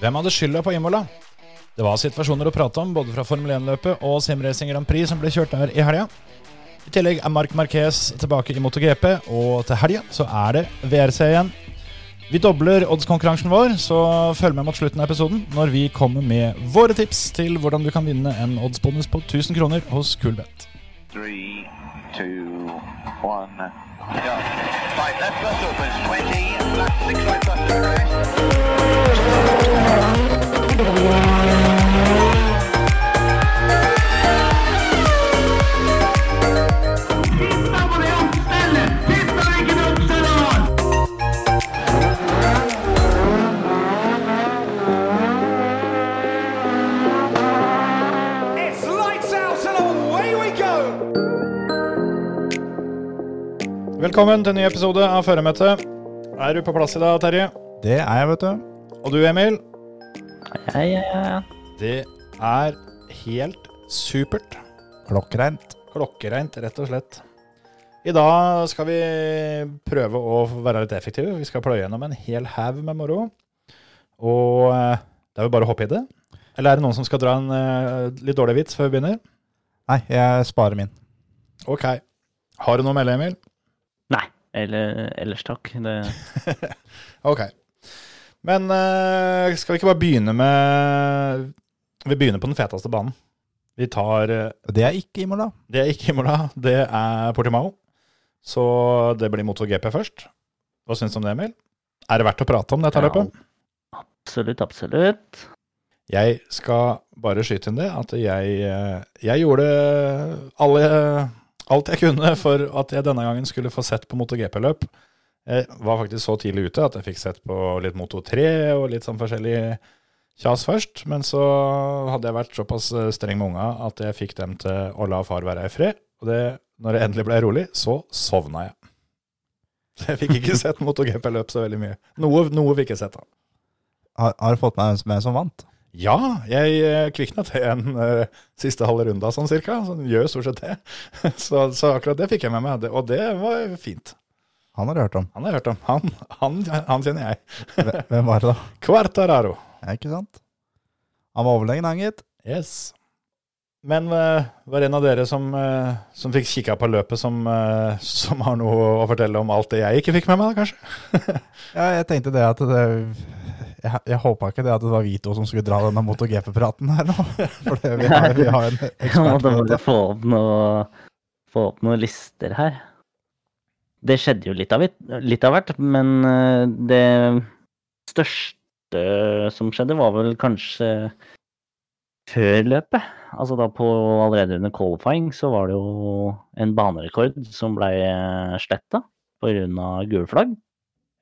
Hvem hadde skylda på Imola? Det var situasjoner å prate om, både fra Formel 1-løpet og Simracing Grand Prix som ble kjørt der i helga. I tillegg er Marc Marquez tilbake i MotoGP, og til helga så er det VRC igjen. Vi dobler oddskonkurransen vår, så følg med mot slutten av episoden når vi kommer med våre tips til hvordan du kan vinne en oddsbonus på 1000 kroner hos Coolbet. Three, two, one. Go. Right, left bus opens 20, left six right bus to Velkommen til en ny episode av Føremøtet. Er du på plass i dag, Terje? Det er jeg, vet du. Og du, Emil? Ja, ja, ja. Det er helt supert. Klokkereint. Klokkereint, rett og slett. I dag skal vi prøve å være litt effektive. Vi skal pløye gjennom en hel haug med moro. Og eh, det er vel bare å hoppe i det. Eller er det noen som skal dra en uh, litt dårlig vits før vi begynner? Nei, jeg sparer min. Ok. Har du noe å melde, Emil? Nei, eller, ellers takk. Det, Ok. Men eh, skal vi ikke bare begynne med Vi begynner på den feteste banen. Vi tar eh, Det er ikke Imola. Det er ikke Imola, det er Portimao. Så det blir MotoGP først. Hva syns du om det, Emil? Er det verdt å prate om dette Ja. løpet? absolutt, absolutt. Jeg skal bare skyte inn det at jeg, eh, jeg gjorde alle, alt jeg kunne for at jeg denne gangen skulle få sett på MotoGP-løp. Jeg var faktisk så tidlig ute at jeg fikk sett på litt Moto 3 og litt sånn forskjellig kjas først. Men så hadde jeg vært såpass eh, streng med unga at jeg fikk dem til å la far være i fred. Og det, når det endelig ble rolig, så sovna jeg. Så jeg fikk ikke sett MotoGP-løp så veldig mye. Noe, noe fikk jeg sett, da. Har, har du fått med hvem som- vant? Ja, jeg eh, kvikna til en uh, siste halve runda sånn cirka. Så gjør jo stort sett det. Så, så akkurat det fikk jeg med meg, og det var fint. Han har du hørt om. Han har jeg hørt om. Han, han, han kjenner jeg. Hvem- var det, da? Quartararo. Ja, ikke sant? Han var overlegen, han, gitt. Yes. Men eh, var det en av dere som, eh, som fikk kikka på løpet, som, eh, som har noe å fortelle om alt det jeg ikke fikk med meg, da, kanskje? Ja, jeg tenkte det at det Jeg, jeg håpa ikke det at det var vi to som skulle dra denne MotoGP-praten her nå. For det, vi, har, vi har en Jeg ekspert måtte da bare det. få opp, noe, noen lister her. Det skjedde jo litt av, litt av hvert, men eh, det største som skjedde, var vel kanskje før løpet. Altså da på allerede under qualifying så var det jo en banerekord som ble sletta pga. gule flagg.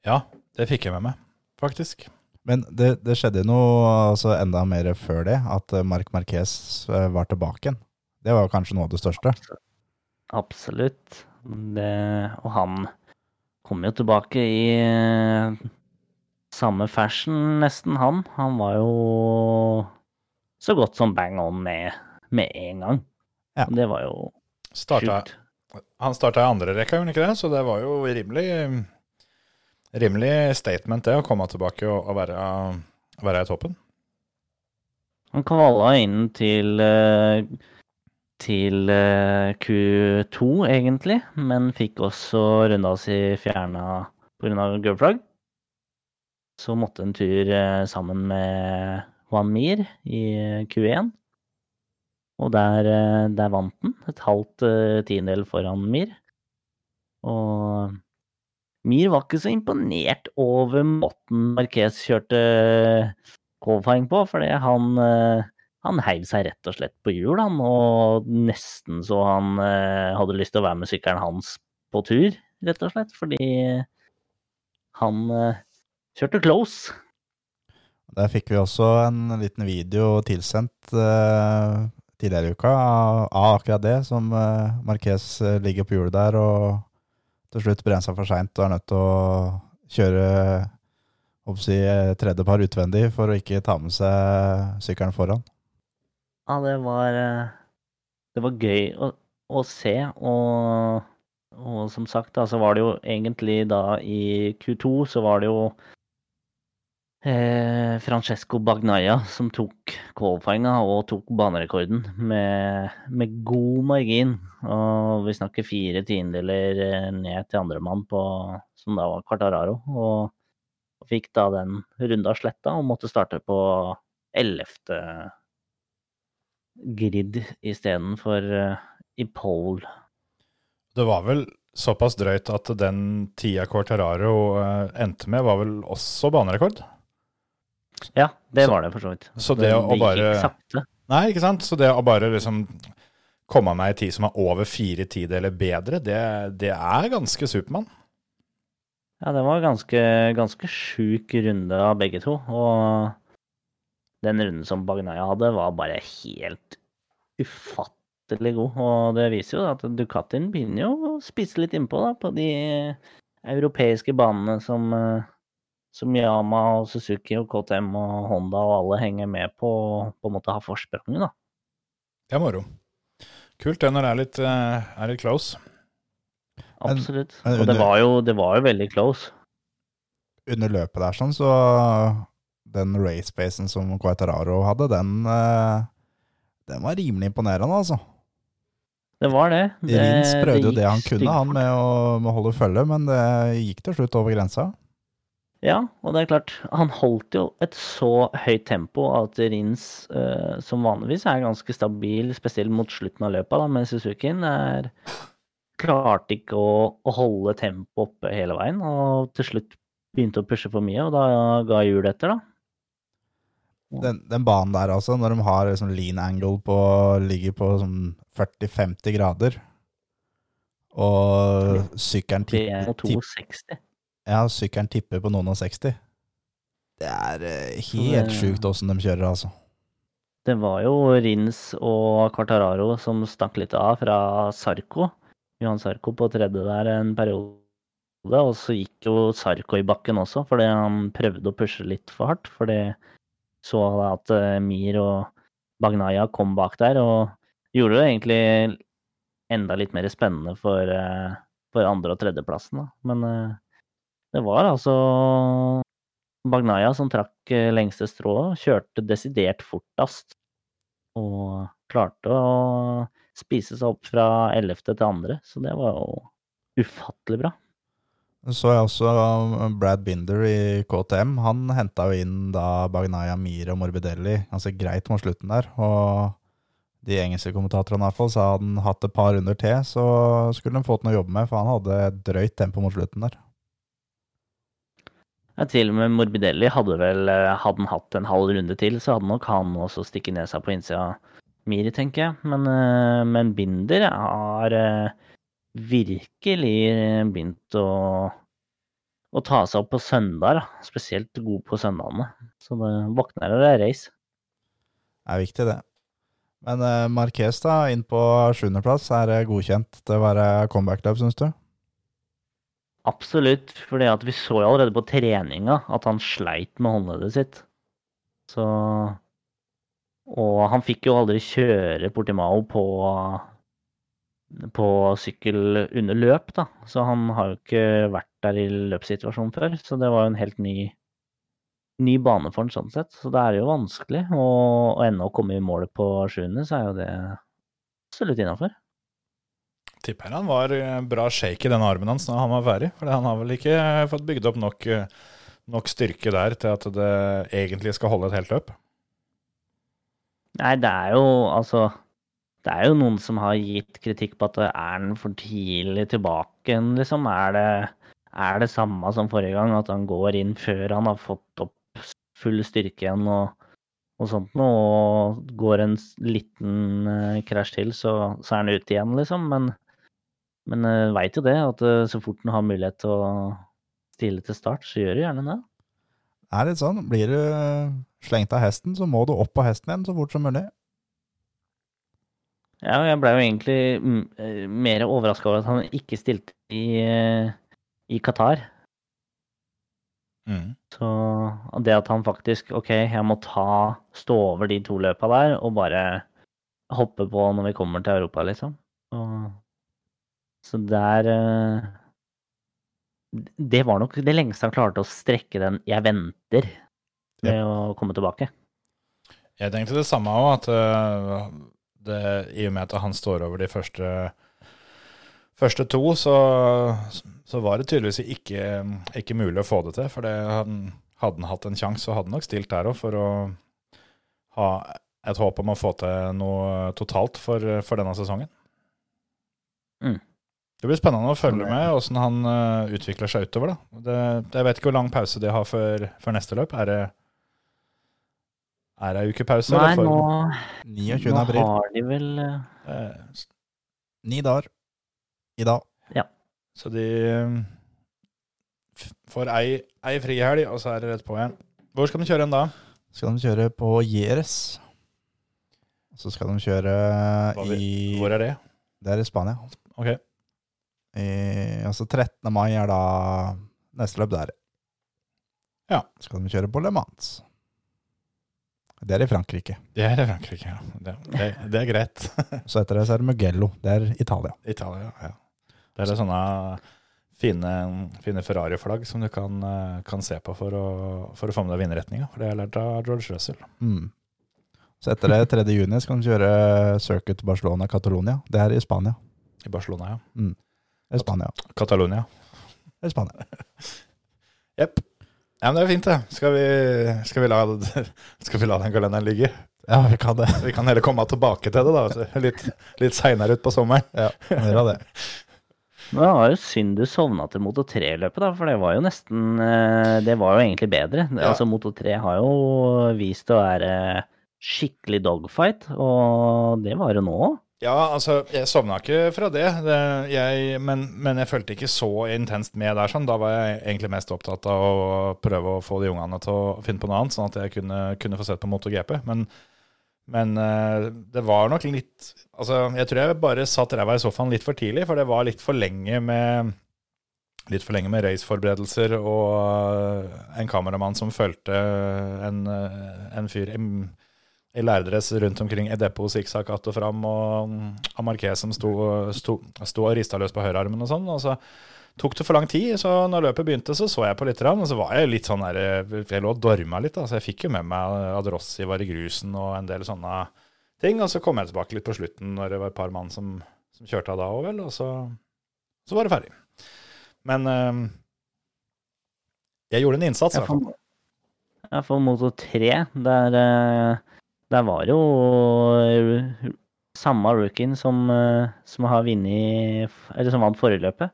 Ja, det fikk jeg med meg, faktisk. Men det, det skjedde noe altså, enda mer før det, at eh, Marc Marquez eh, var tilbake igjen. Det var kanskje noe av det største. Absolutt. Det, og han kom jo tilbake i eh, samme fashion, nesten han. Han var jo så godt som bang on med, med en gang. Ja. Det var jo Starta, sjukt. han starta i andre rekka, gjorde han ikke det? Så det var jo rimelig, rimelig statement, det, å komme tilbake og, og være, være i toppen. Han kvala inn til eh, til eh, Q2, egentlig, men fikk også runda si fjerna pga. gule flagg. Så måtte en tur eh, sammen med Juan Mir i Q1. Og der, eh, der vant han, et halvt eh, tiendedel foran Mir. Og Mir var ikke så imponert over måten Marquez kjørte qualifying på, fordi han, eh, han heiv seg rett og slett på hjul, han, og nesten så han eh, hadde lyst til å være med sykkelen hans på tur, rett og slett, fordi han eh, kjørte close. Der fikk vi også en liten video tilsendt eh, tidligere i uka av, akkurat det, som eh, Marquez eh, ligger på hjulet der og til slutt brenner seg for seint og er nødt til å kjøre si, eh, tredje par utvendig for å ikke ta med seg sykkelen foran. Ja, det var eh, Det var gøy å, å se, og, og som sagt, da, så var det jo egentlig da i Q2 så var det jo eh, Francesco Bagnaia som tok qualifyinga og tok banerekorden med, med god margin. Og vi snakker fire tiendedeler eh, ned til andremann som da var Quartararo. Og fikk da den runda sletta og måtte starte på ellevte grid istedenfor uh, i pole. Det var vel såpass drøyt at den tida Quartararo uh, endte med, var vel også banerekord? Ja, det Så- var det for så vidt. så det å det bare- sakte. Nei, ikke sant? Så det å bare liksom komme meg i tid som er over fire tideler bedre, det, det er ganske Supermann. Ja, det var ganske, ganske sjuk runde av begge to. Og den runden som Bagnaia hadde, var bare helt ufattelig god. Og det viser jo at Ducatin begynner jo å spise litt innpå da, på de europeiske banene som, eh, som Yama og Suzuki og KTM og Honda og alle henger med på på en måte ha forspranget, da. Det er moro. Kult det når det er litt, eh, er litt close. Absolutt. men Og det var jo, det var jo veldig close. Under løpet der sånn, så den racebacen som Quateraro hadde, den, eh, den var rimelig imponerende, altså. Det var det. det Rins prøvde jo det han kunne, han med å, med å holde følge, men det gikk til slutt over grensa. Ja, og det er klart, han holdt jo et så høyt tempo at Rins, eh, som vanligvis er ganske stabil, spesielt mot slutten av løpet da, med Suzukien, er, klarte ikke å, å holde tempoet oppe hele veien, og til slutt begynte å pushe for mye, og da ga hjulet etter, da. Den, den banen der altså, når de har liksom lean angle på, ligger på sånn 40-50 grader, og sykkelen er tipper, tipp, 260. ja, sykkelen tipper på noen og 60. Det er eh, helt det- sjukt åssen de kjører, altså. Det var jo Rins og Quartararo som stakk litt av fra Sarko. Johan Sarko på tredje der en periode. Og så gikk jo Sarko i bakken også, fordi han prøvde å pushe litt for hardt. Fordi så at eh, Mir og Bagnaia kom bak der, og gjorde det egentlig enda litt mer spennende for, eh, for andre- og tredjeplassen. Men eh, det var altså Bagnaia som trakk lengste strået, kjørte desidert fortest. Og klarte å spise seg opp fra 11. til andre, så det var jo ufattelig bra. Så jeg også um, Brad Binder i KTM. Han henta jo inn da Bagnaya, Mir og Morbidelli ganske greit mot slutten der. Og de engelske kommentatorene fall sa hadde han hatt et par runder til, så skulle han fått noe å jobbe med, for han hadde drøyt tempo mot slutten der. Ja, til og med Morbidelli hadde vel eh, Hadde han hatt en halv runde til, så hadde nok han også stikket nesa på innsida av Miri, tenker jeg. Men, eh, men Binder har eh, virkelig begynt å å ta seg opp på søndag, da. spesielt god på søndagene. Så det våkner og det er race. Det er viktig, det. Men Marques Marquez da, inn på sjuendeplass, er godkjent til å være comeback-løp, syns du? Absolutt, fordi vi så jo allerede på treninga at han sleit med håndleddet sitt. Så Og han fikk jo aldri kjøre Portimao på på sykkel under løp, da. Så han har jo ikke vært der i løpssituasjonen før. Så det var jo en helt ny, ny bane for han sånn sett. Så det er jo vanskelig. Og, og ennå å komme i mål på sjuende, så er jo det absolutt innafor. Tipper han var eh, bra shake i den armen hans når han var ferdig. For han har vel ikke fått bygd opp nok, eh, nok styrke der til at det egentlig skal holde et helt løp. Nei, det er jo altså Det er jo noen som har gitt kritikk på at er han for tidlig tilbake liksom? Er det, er det samme som forrige gang, at han går inn før han har fått opp full styrke igjen og, og sånt noe, og går en liten eh, krasj til, så, så er han ute igjen, liksom? Men, men uh, veit jo det, at eh, så fort han har mulighet til å stille til start, så gjør du gjerne det. Det er litt sånn, blir du slengt av hesten, så må du opp på hesten igjen så fort som mulig. Ja, jeg ble jo egentlig mm, eh, mer overraska over at han ikke stilte i, eh, i Qatar. Mm. Så det at han faktisk OK, jeg må ta stå over de to løpa der og bare hoppe på når vi kommer til Europa, liksom. Og, så der eh, Det var nok det lengste han klarte å strekke den 'jeg venter'. med å komme tilbake. Jeg tenkte det samme òg, at det, i og med at han står over de første, første to, så, så var det tydeligvis ikke, ikke mulig å få det til. For det, han, hadde han hatt en sjanse, så hadde han nok stilt der òg for å ha et håp om å få til noe totalt for, for denne sesongen. Mm. Det blir spennende å følge med åssen han øh, utvikler seg utover. da. Det, jeg vet ikke hvor lang pause de har før, før neste løp. Er det er det ei uke? Nei, eller nå, 29. nå april. har de vel eh, Eh, Ni dager i dag. Så de eh, får ei, ei frihelg, og så er det rett på igjen. Hvor skal de kjøre hen da? Skal de kjøre på Jerez. Så skal de kjøre i Hvor er det? Det er i Spania. Ok. I, altså 13. mai er da neste løp der. Ja. Skal de kjøre på Le Mans. Det er i Frankrike. Det er i Frankrike, ja. Det, det, det er greit. Så etter det så er det Mugello. Det er Italia. Italia, ja. Det er det sånne fine, fine Ferrari-flagg som du kan, eh, kan se på for å, for å få med deg vindretninga. For det har jeg lært av George Russell Mm. Så etter det 3. juni skal du kjøre Circuit Barcelona Catalonia. Det er i Spania. i Barcelona, ja. Mm. Spania. Catalonia. Er Spania. Jepp. Ja, men det er fint, det. Skal vi, skal vi, la, skal vi la den kalenderen ligge? Ja, vi kan det. Vi kan heller komme tilbake til det, da. Litt, litt seinere utpå sommeren. Ja, det. Men det var jo synd du sovna til Moto 3-løpet, da, for det var jo nesten eh, Det var jo egentlig bedre. Ja. Altså, Moto 3 har jo vist å være skikkelig dogfight, og det var det nå òg. Ja, altså, jeg sovna ikke fra det, det jeg, men, men jeg følte ikke så intenst med der. sånn. Da var jeg egentlig mest opptatt av å prøve å få de ungene til å finne på noe annet, sånn at jeg kunne, kunne få sett på MotoGP. Men, men eh, det var nok litt Altså, jeg tror jeg bare satt ræva i sofaen litt for tidlig, for det var litt for lenge med Litt for lenge med raceforberedelser og en kameramann som fulgte en, en fyr i, lærdress rundt omkring i depot, sikksakk att og fram, og mm, Amarquez som sto, sto, sto og rista løs på høyrearmen og sånn. og så tok det for lang tid, så når løpet begynte, så så jeg på litt, og så var jeg litt sånn der Jeg lå og dorma litt, da, så jeg fikk jo med meg at Rossi var i grusen og en del sånne ting. Og så kom jeg tilbake litt på slutten når det var et par mann som, som kjørte av da òg, vel, og så, så var det ferdig. Men øh, jeg gjorde en innsats, i Ja, hvert fall. for, ja, for Moto 3, der, eh, var jo eh, samme rookien som, eh, som har vunnet Eller som vant forrige løpet.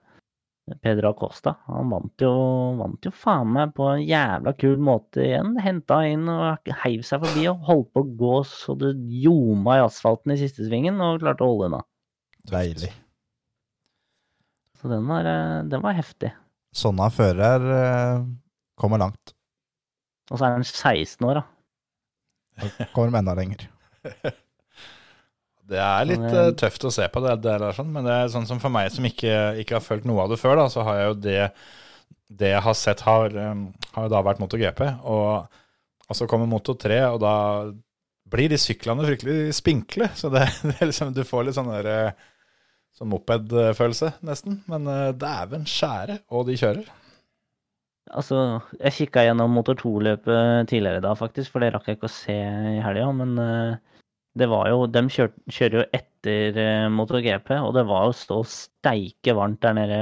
Pedro Acosta. Han vant jo, vant jo faen meg på en jævla kul måte igjen. Henta inn og heiv seg forbi og holdt på å gå så det ljoma i asfalten i siste svingen, og klarte å holde unna. Deilig. Så den var, eh, den var heftig. Sånne fører kommer langt. Og så er han 16 år, da. Kommer enda lenger. Det er litt Men, eh, tøft å se på det, det der, sånn, men det er sånn som for meg som ikke, ikke har følt noe av det før, da, så har jeg jo det Det jeg har sett, har, um, har da vært MotoGP. Og, og så kommer Moto 3, og da blir de syklene fryktelig spinkle. Så det, det er liksom, du får litt sånn der eh, Sånn moped-følelse, nesten. Men uh, dæven skjære, og de kjører. Altså, jeg kikka gjennom Motor 2-løpet tidligere i dag, faktisk, for det rakk jeg ikke å se i helga. Men eh, det var jo De kjør, kjører jo etter motor GP, og det var jo så steike varmt der nede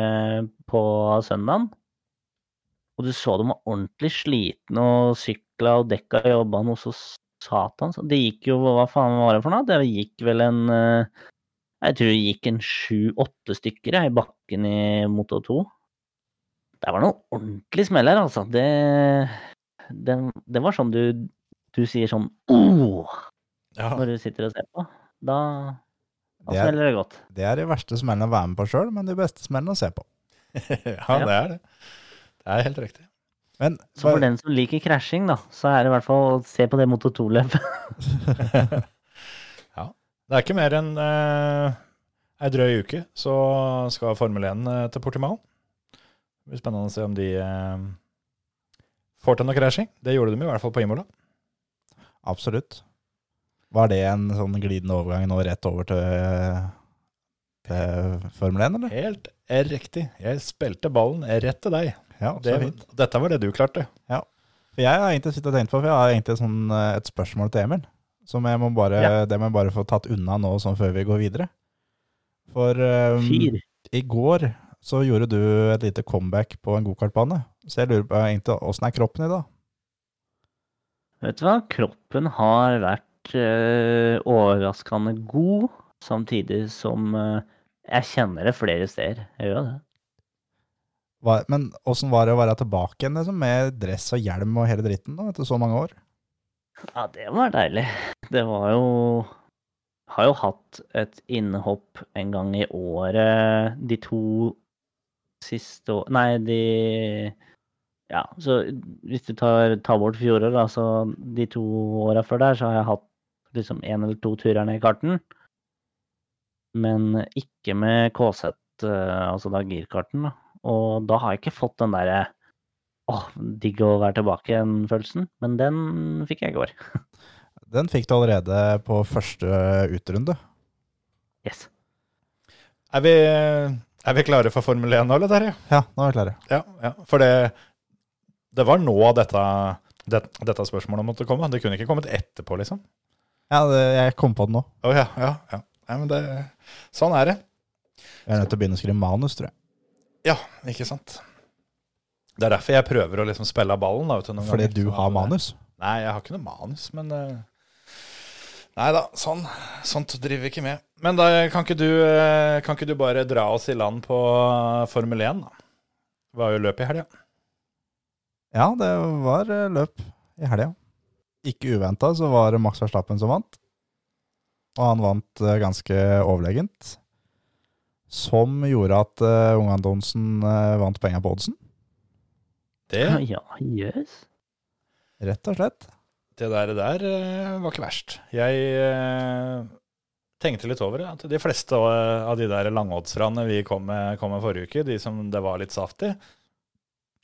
på søndagen. Og du så de var ordentlig slitne og sykla og dekka jobba noe så satans. Det gikk jo Hva faen var det for noe? Det gikk vel en eh, Jeg tror det gikk en sju-åtte stykker jeg, i bakken i motor 2. Det var noen ordentlig smeller, altså. Det, det, det var sånn du, du sier sånn oh, Ja, når du sitter og ser på. Da, da Det er- smeller det godt. Det er de verste smellene å være med på sjøl, men de beste smellene å se på. ja det er det. Det er helt riktig. Men Så for den som liker krasjing, da, så er det i hvert fall å se på det Moto 2-løpet. Det er ikke mer enn eh, ei drøy uke, så skal Formel 1 eh, til Portimao. Det blir spennende å se om de eh, får til noe krasjing. Det gjorde de i hvert fall på Imola. absolutt. Var det en sånn glidende overgang nå rett over til, til Formel 1, eller? Helt riktig. Jeg spilte ballen rett til deg. Ja, så Det, fint. dette var det du klarte. For jeg har egentlig sittet og tenkt på, for jeg har egentlig sånn, eh, et spørsmål til Emil. Som jeg må bare, Ja. det må jeg bare få tatt unna nå sånn før vi går videre. For um, i går så gjorde du et lite comeback på en gokartbane. Så jeg lurer på egentlig åssen er kroppen i dag? Vet du hva? Kroppen har vært eh, overraskende god, samtidig som eh, jeg kjenner det flere steder. Jeg gjør det. Hva, men åssen var det å være tilbake igjen liksom, med dress og hjelm og hele dritten da, etter så mange år? Ja, det var deilig. Det var jo Har jo hatt et innhopp en gang i året de to siste år Nei, de Ja, så hvis du tar, tar bort fjoråret, da, så de to åra før der, så har jeg hatt liksom én eller to turer ned i karten. Men ikke med KZ, eh, altså da girkarten, da. Og da har jeg ikke fått den derre åh, digg å være tilbake igjen-følelsen. Men den fikk jeg i går. Den fikk du allerede på første utrunde. Yes. Er vi, er vi klare for Formel 1 nå, eller, Terje? Ja, nå er vi klare. Ja, ja. For det, det var nå dette, det, dette spørsmålet måtte komme. Det kunne ikke kommet etterpå, liksom. Ja, det, jeg kom på det nå. Å ja, ja. ja. Nei, men det, sånn er det. Jeg er nødt til å begynne å skrive manus, tror jeg. Ja, ikke sant. Det er derfor jeg prøver å liksom spille av ballen. Da, vet du, noen Fordi du har manus. Nei, jeg har ikke noe manus, men eh, Nei da, sånn, sånt driver vi ikke med. Men da kan ikke, du, eh, kan ikke du bare dra oss i land på Formel 1, da? Det var jo løp i helga. Ja, det var eh, løp i helga. Ikke uventa så var det Max Verstappen som vant. Og han vant eh, ganske overlegent. Som gjorde at uh, Ungan Donsen uh, vant penger på oddsen, Det, Ja, jøs. rett og slett. Det der, der eh, var ikke verst. Jeg eh, tenkte litt over det. At de fleste av de der langoddserne vi kom med, kom med forrige uke, de som det var litt saft i,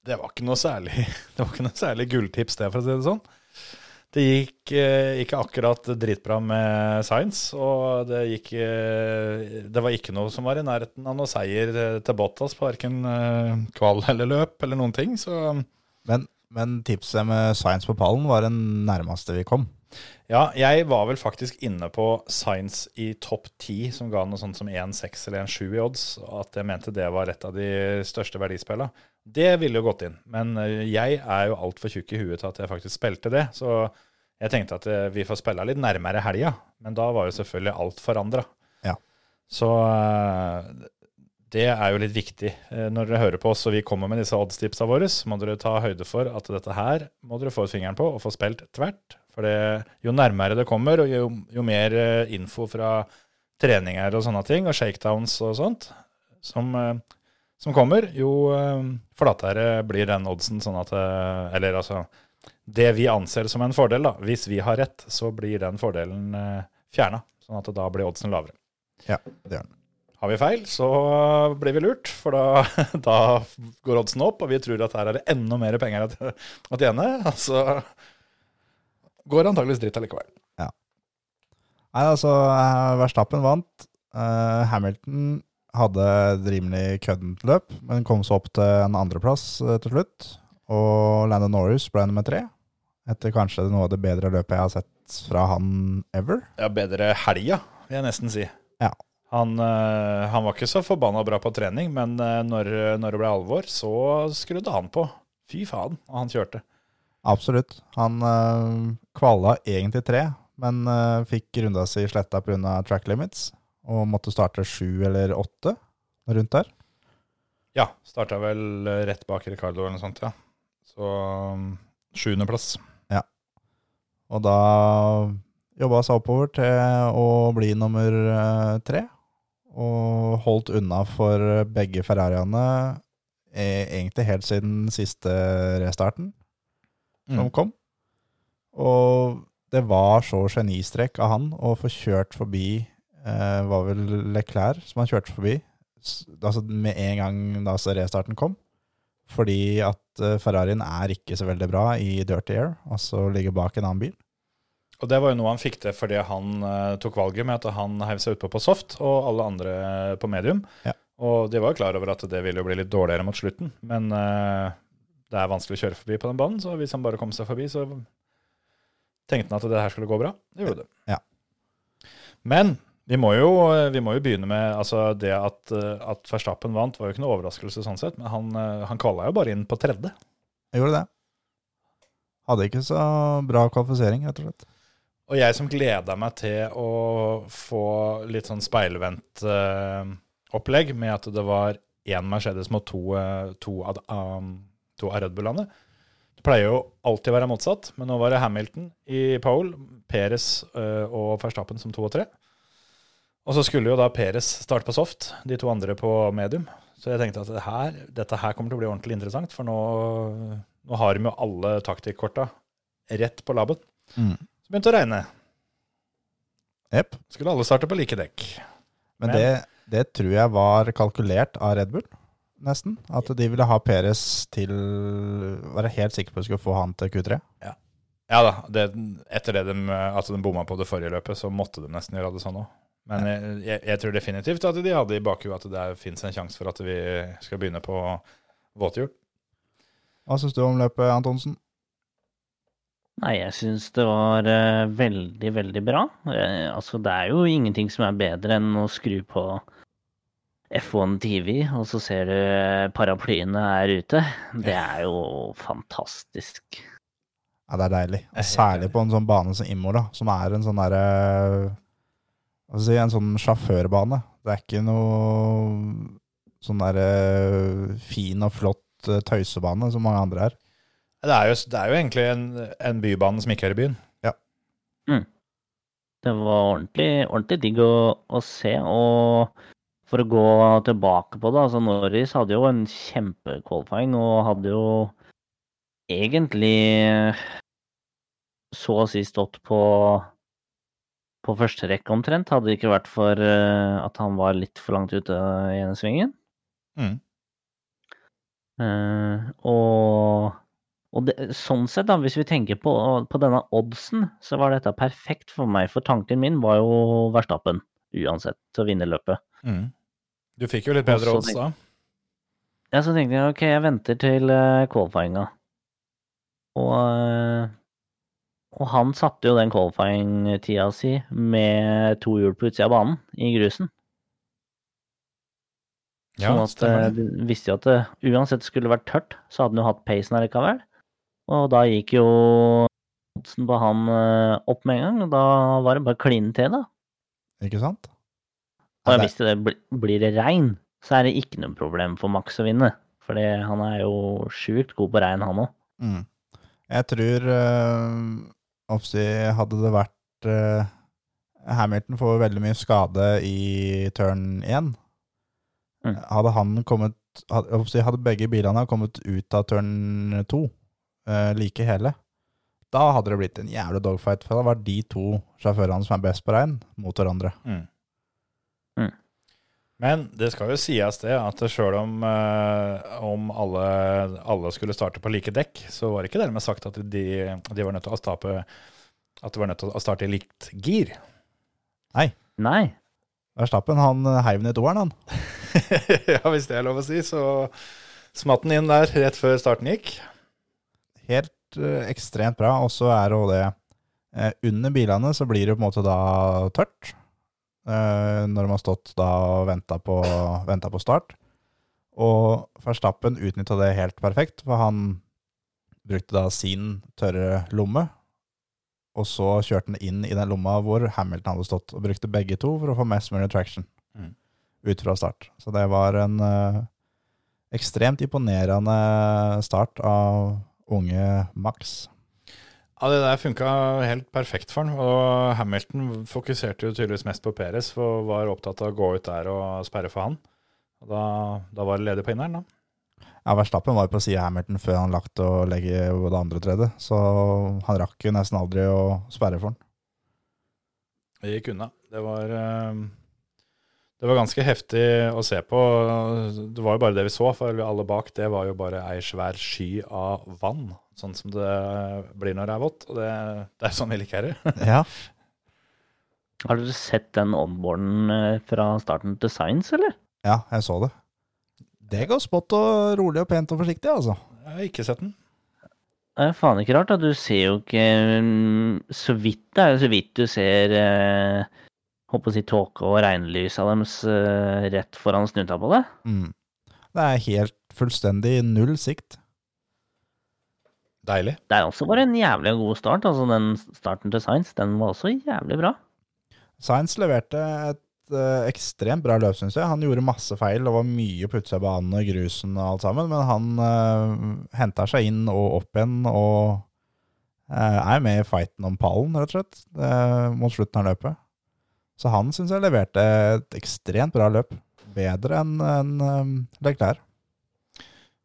det var ikke noe særlig, det ikke noe særlig gulltips, det, for å si det sånn. Det gikk eh, ikke akkurat dritbra med Science, og det gikk Det var ikke noe som var i nærheten av noe seier til Bottas på verken eh, kval eller løp eller noen ting, så Men, men tipset med Science på pallen var den nærmeste vi kom. Ja, jeg var vel faktisk inne på Science i topp 10, som ga noe sånt som 1,6 eller 1,7 i odds, at jeg mente det var et av de største verdispillene. Det ville jo gått inn, men eh, jeg er jo altfor tjukk i huet til at jeg faktisk spilte det, så jeg tenkte at eh, vi får spille litt nærmere helga, men da var jo selvfølgelig alt forandra. Ja. Så eh, det er jo litt viktig. Eh, Når dere hører på oss og vi kommer med disse oddstipsa våre, så må dere ta høyde for at dette her må dere få ut fingeren på og få spilt tvert. For det, jo nærmere det kommer, og jo, jo mer eh, info fra treninger og sånne ting, og shakedowns og sånt, som, eh, som kommer, jo flatere blir den oddsen. Sånn at Eller altså Det vi anser som en fordel, da. Hvis vi har rett, så blir den fordelen fjerna. Sånn at da blir oddsen lavere. Ja, det gjør den. Har vi feil, så blir vi lurt, for da, da går oddsen opp, og vi tror at her er det enda mer penger å tjene. tjene. så går antakeligvis dritt allikevel. Ja. Nei, altså, eh, Verstappen vant. Uh, Hamilton hadde et rimelig køddent løp, men kom så opp til en andreplass eh, til slutt. Og Landon Norris ble nummer tre, etter kanskje noe av det bedre løpet jeg har sett fra han ever. Ja, bedre helga, vil jeg nesten si. Ja. Han, eh, han var ikke så forbanna bra på trening, men eh, når, når det ble alvor, så skrudde han på. Fy faen, og han kjørte. Absolutt. Han uh, kvala egentlig tre, men eh, fikk runda si sletta pga. track limits, og måtte starte sju eller åtte rundt der. Ja, starta vel eh, rett bak Ricardo eller noe sånt, ja. Så sjuendeplass. Ja. Og da jobba seg oppover til å bli nummer eh, tre. Og holdt unna for begge Ferrariene eh, egentlig helt siden siste restarten som Mm. kom. Og det var så genistrek av han å få kjørt forbi eh, var vel Leclerc som han kjørte forbi altså med en gang da så restarten kom. Fordi at eh, Ferrarien er ikke så veldig bra i dirty air, altså ligger bak en annen bil. Og det var jo noe han fikk til fordi han uh, tok valget med at han heiv seg utpå på soft, og alle andre på medium. Ja. Og de var jo klar over at det ville jo bli litt dårligere mot slutten, men uh, det er vanskelig å kjøre forbi på den banen. Så hvis han bare kom seg forbi, så tenkte han at det her skulle gå bra. Det gjorde det. Ja. Men vi må, jo, vi må jo begynne med altså det at, eh, at Verstappen vant, var jo ikke noe overraskelse sånn sett. Men han, eh, han kvala jo bare inn på tredje. Jeg gjorde det. Hadde ikke så bra kvalifisering, rett og slett. Og jeg som gleda meg til å få litt sånn speilvendt uh, opplegg med at det var én Mercedes mot to, eh, to, av, um, to av Red Bullene. Det pleier jo alltid å være motsatt, men nå var det Hamilton i pole, Perez uh, og Verstappen som to og tre. Og så skulle jo da Perez starte på soft, de to andre på medium. Så jeg tenkte at det her, dette her kommer til å bli ordentlig interessant, for nå, nå har de jo alle taktikkorta rett på labben. Mm. Så begynte det å regne. Yep. Skulle alle starte på like dekk. Men, Men- det, det tror jeg var kalkulert av Red Bull, nesten. At de ville ha Perez til Være helt sikker på at de skulle få han til Q3. Ja da, det, etter det de, at de bomma på det forrige løpet, så måtte de nesten gjøre det sånn òg. Men jeg, jeg, jeg tror definitivt at de hadde i bakhuet at det fins en sjanse for at vi skal begynne på våthjul. Hva syns du om løpet, Antonsen? Nei, jeg syns det var uh, veldig, veldig bra. Uh, altså, det er jo ingenting som er bedre enn å skru på F1 TV, og så ser du eh, paraplyene er ute. Det er jo fantastisk. Ja, det er deilig. Og særlig på en sånn bane som Imola, som er en sånn derre Hva skal si, en sånn sjåførbane. Det er ikke noe sånn derre fin og flott tøysebane som mange andre er. Det er jo, det er jo egentlig en, en bybane som ikke er i byen. Det var ordentlig, ordentlig digg å, å se. Og for å gå tilbake på det, altså Norris hadde jo en kjempequalifying og hadde jo egentlig så å si stått på på første rekke omtrent, hadde det ikke vært for eh, at han var litt for langt ute i ene svingen. Mm. Uh, og og det, sånn sett, da, hvis vi tenker på, på denne oddsen, så var dette perfekt for meg. For tanken min var jo Verstappen, uansett, til å vinne løpet. Mm. Du fikk jo litt bedre odds da. Ja, så tenkte jeg ok, jeg venter til uh, qualifyinga. Og, uh, og han satte jo den qualifying-tida si med to hjul på utsida av banen, i grusen. Ja, sånn at eh, det. du visste jo at det uansett skulle vært tørt, så hadde han jo hatt peisen allikevel. Og da gikk jo oddsen på han eh, opp med en gang, og da var det bare klin til, da. Ikke sant? Og hvis det- blir det regn, så er det ikke noe problem for Max å vinne. For han er jo sjukt god på regn, han òg. Mm. Jeg tror øh, hadde det vært øh, Hamilton får veldig mye skade i turn 1. Mm. Hadde han kommet hadde, hadde begge bilene kommet ut av turn 2 eh, like hele, da hadde det blitt en jævlig dogfight. For det var de to sjåførene som er best på regn, mot hverandre. Mm. Mm. Men det skal jo sies det at sjøl om, eh, om alle, alle skulle starte på like dekk, så var det ikke dermed sagt at de, de var nødt til å stape at de var nødt til å starte i likt gir. Nei. Verstappen han eh, heiv ned toeren, han. ja, hvis det er lov å si, så smatt den inn der rett før starten gikk. Helt eh, ekstremt bra. Og så er det det eh, Under bilene så blir det på en måte da tørt. eh, når de har stått da og venta på, på start. Og Verstappen utnytta det helt perfekt, for han brukte da sin tørre lomme. Og så kjørte han inn i den lomma hvor Hamilton hadde stått, og brukte begge to for å få mest mulig traction Mm. ut fra start. Så det var en ekstremt imponerende start av unge Max. Ja, Det der funka helt perfekt for han. Og Hamilton fokuserte jo tydeligvis mest på Perez, og var opptatt av å gå ut der og sperre for han. Og da, da var det ledig på inneren, da. Ja, Verstappen var på sida av Hamilton før han lagt å legge både andre og tredje, så han rakk jo nesten aldri å sperre for han. Det gikk unna. Det var, eh, det var ganske heftig å se på. Det var jo bare det vi så, for alle bak det var jo bare ei svær sky av vann. Sånn som det blir når det er vått. Og det, det er sånn vi liker det. Ja. Har dere sett den onboarden eh, fra starten til Science, eller? ja, jeg så det. Det går spott og rolig og pent og forsiktig, altså. Jeg har ikke sett den. Det er faen ikke rart, da. Du ser jo ikke mm, Så vidt det er jo så vidt du ser eh, Håper å si tåke og regnlysa deres uh, rett foran snuta på det. Mm. Det er helt fullstendig null sikt. Deilig. Det er også bare en jævlig god start. Altså den starten til Science, den var også jævlig bra. Science leverte et uh, ekstremt bra løp, syns jeg. Han gjorde masse feil. Det var mye på utsida av banen og grusen og alt sammen, men han uh, henta seg inn og opp igjen og uh, er med i fighten om pallen, rett og slett, uh, mot slutten av løpet. Så han syns jeg leverte et ekstremt bra løp. Bedre enn en, um, Leclerc.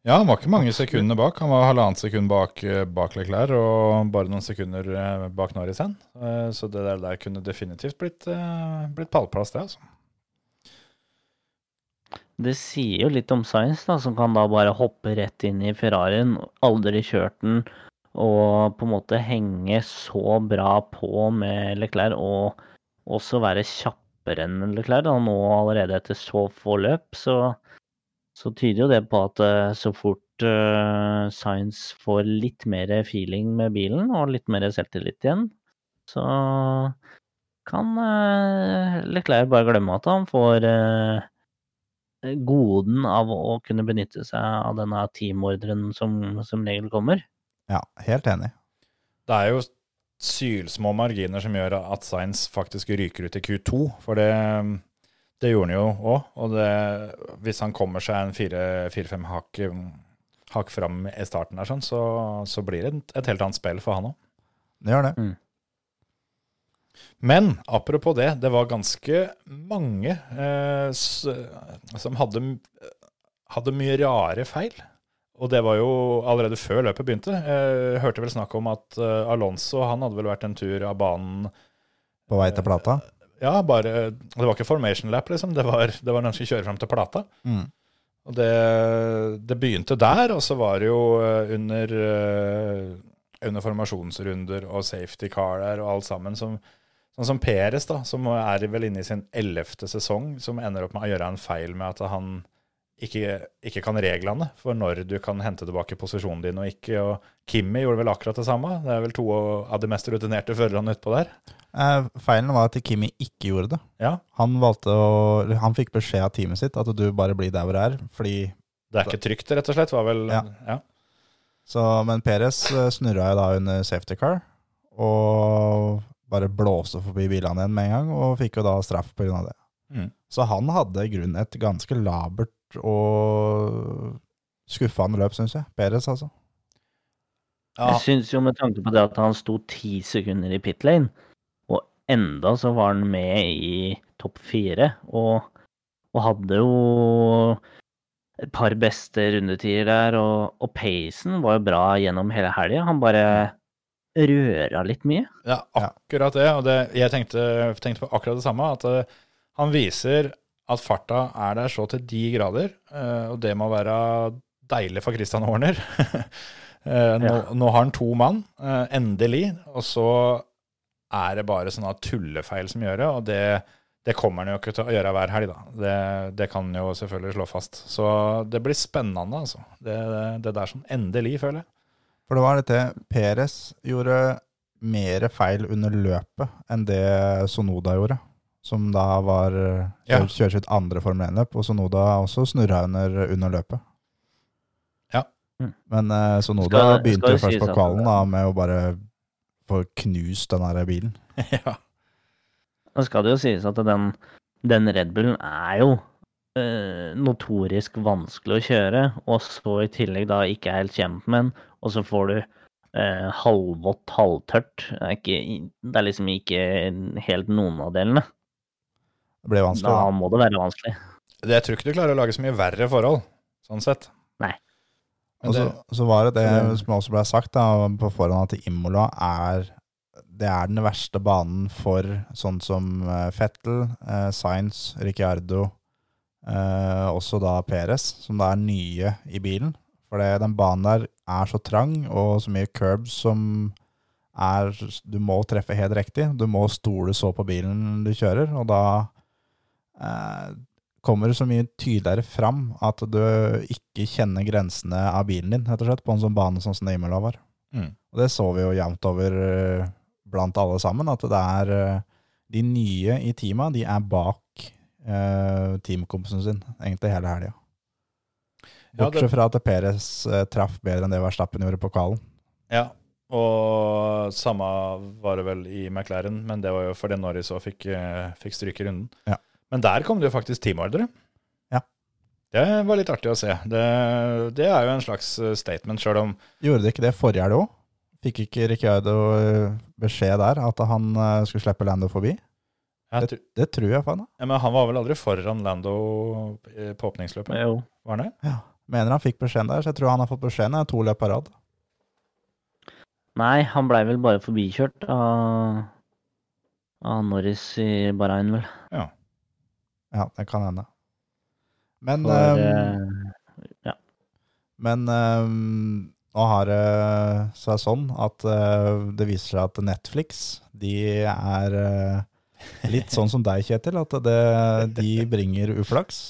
Ja, han var ikke mange sekundene bak. Han var halvannet sekund bak, eh, bak Leclerc og bare noen sekunder eh, bak Norris igjen. Eh, Så det der, der kunne definitivt blitt, blitt pallplass, det, altså. Det sier jo litt om Science, da, som kan da bare hoppe rett inn i Ferrarien, aldri kjørt den, og på en måte henge så bra på med Leclerc, og også være kjappere enn Leclerc. Da, nå allerede etter så få løp, så, så tyder jo det på at eh, så fort uh, Science får litt mer feeling med bilen, og litt mer selvtillit igjen, så kan uh, Leclerc bare glemme at han får uh, goden av å kunne benytte seg av denne teamordren som som regel kommer. Ja, helt enig. Det er jo sylsmå marginer som gjør at Science faktisk ryker ut i Q2, for det, det gjorde han jo òg. Og det, hvis han kommer seg en fire-fem hakk, hakk fram i starten, der, sånn, så, så blir det et, et helt annet spill for han òg. Det gjør det. Men apropos det, det var ganske mange eh, s, som hadde, hadde mye rare feil. Og det var jo allerede før løpet begynte. Jeg hørte vel snakk om at eh, Alonso han hadde vel vært en tur av banen På vei til plata. Ja, bare Det var ikke formation lap, liksom. Det var, det var når han skulle kjøre fram til plata. Mm. Og det, det begynte der, og så var det jo eh, under, eh, under formasjonsrunder og safety car der og alt sammen som Sånn som Peres, da, som er vel inne i sin ellevte sesong, som ender opp med å gjøre en feil med at han ikke, ikke kan reglene for når du kan hente tilbake posisjonen din og ikke. Og Kimmi gjorde vel akkurat det samme. Det er vel to av de mest rutinerte førerne utpå der. Eh, feilen var at Kimi ikke gjorde det. Ja, Han valgte å Han fikk beskjed av teamet sitt at du bare blir der hvor du er, fordi Det er ikke trygt, rett og slett. var vel, Ja. ja. Så, men Perez eh, snurra jo da under safety car, og bare blåste forbi bilene igjen med en gang, og fikk jo da straff pga. det. Mm. Så han hadde i grunnen et ganske labert og skuffende løp, syns jeg. Perez, altså. Ja, Jeg syns jo med tanke på det at han sto ti sekunder i pit lane, og enda så var han med i topp fire, og, og hadde jo et par beste rundetider der, og, og pacen var jo bra gjennom hele helga. Han bare røra litt mye. Ja, akkurat det. Og det, jeg tenkte, tenkte på akkurat det samme. At eh, han viser at farta er der så til de grader, eh, og det må være deilig for Christian Horner. Eh, nå, Ja. nå har han to mann, eh, endelig, og så er det bare sånne tullefeil som gjør det, og det, det kommer han jo ikke til å gjøre hver helg, da. Det, det kan han jo selvfølgelig slå fast. Så det blir spennende, altså. Det, det der sånn endelig, føler jeg. For det var dette Peres gjorde mer feil under løpet enn det Sonoda gjorde. Som da var Ja. kjør, kjører sitt andre Formel 1-løp, og Sonoda også snurra under, under løpet. Ja. Mm. Men uh, Sonoda Skal- skal begynte jo først på at- kvalen da, med å bare få knust den der bilen. ja. Nå skal det jo sies at den, den Red Bullen er jo eh, notorisk vanskelig å kjøre, og så i tillegg da ikke er helt kjent med den, og så får du eh, halvvått, halvtørt. Det er, ikke, det er liksom ikke helt noen av delene. Det ble vanskelig. Da Da. må det være vanskelig. Det, jeg tror ikke du klarer å lage så mye verre forhold, sånn sett. Nei. Og så, så var det det som også ble sagt da, på forhånd, at Imola er det er den verste banen for sånn som eh, Fettel, eh, Sainz, Ricciardo, eh, også da Perez, som da er nye i bilen. For den banen der er så trang, og så mye curbs som er Du må treffe helt riktig. Du må stole så på bilen du kjører, og da eh, kommer det så mye tydeligere fram at du ikke kjenner grensene av bilen din, rett og slett, på en sånn bane sånn som det Imola var. Mm. Og det så vi jo jevnt over eh, blant alle sammen, at det er eh, de nye i teama, de er bak eh, teamkompisen sin, egentlig hele helga. Ja, det- fra at Perez eh, traff bedre enn det Verstappen gjorde på kvalen. Ja, og samme var det vel i McLaren, men det var jo fordi Norris òg fikk, fikk stryke i runden. Ja. Men der kom det jo faktisk teamordre. Ja. Det var litt artig å se. Det, det er jo en slags eh, statement, sjøl om Gjorde de ikke det forrige helg òg? Fikk ikke Ricciardo eh, beskjed der at han eh, skulle slippe Lando forbi? jeg Det, tror- det tror jeg faen. ja, Men han var vel aldri foran Lando på åpningsløpet? Jo. Var han det? Ja. Mener han fikk beskjeden der, så jeg tror han har fått beskjeden i to løp på rad. Nei, han blei vel bare forbikjørt av, av Norris i Bahrain, vel. Ja, det kan hende. Men, For, um, ja. men um, nå har det seg sånn at uh, det viser seg at Netflix, de er uh, litt sånn som deg, Kjetil, at det, de bringer uflaks.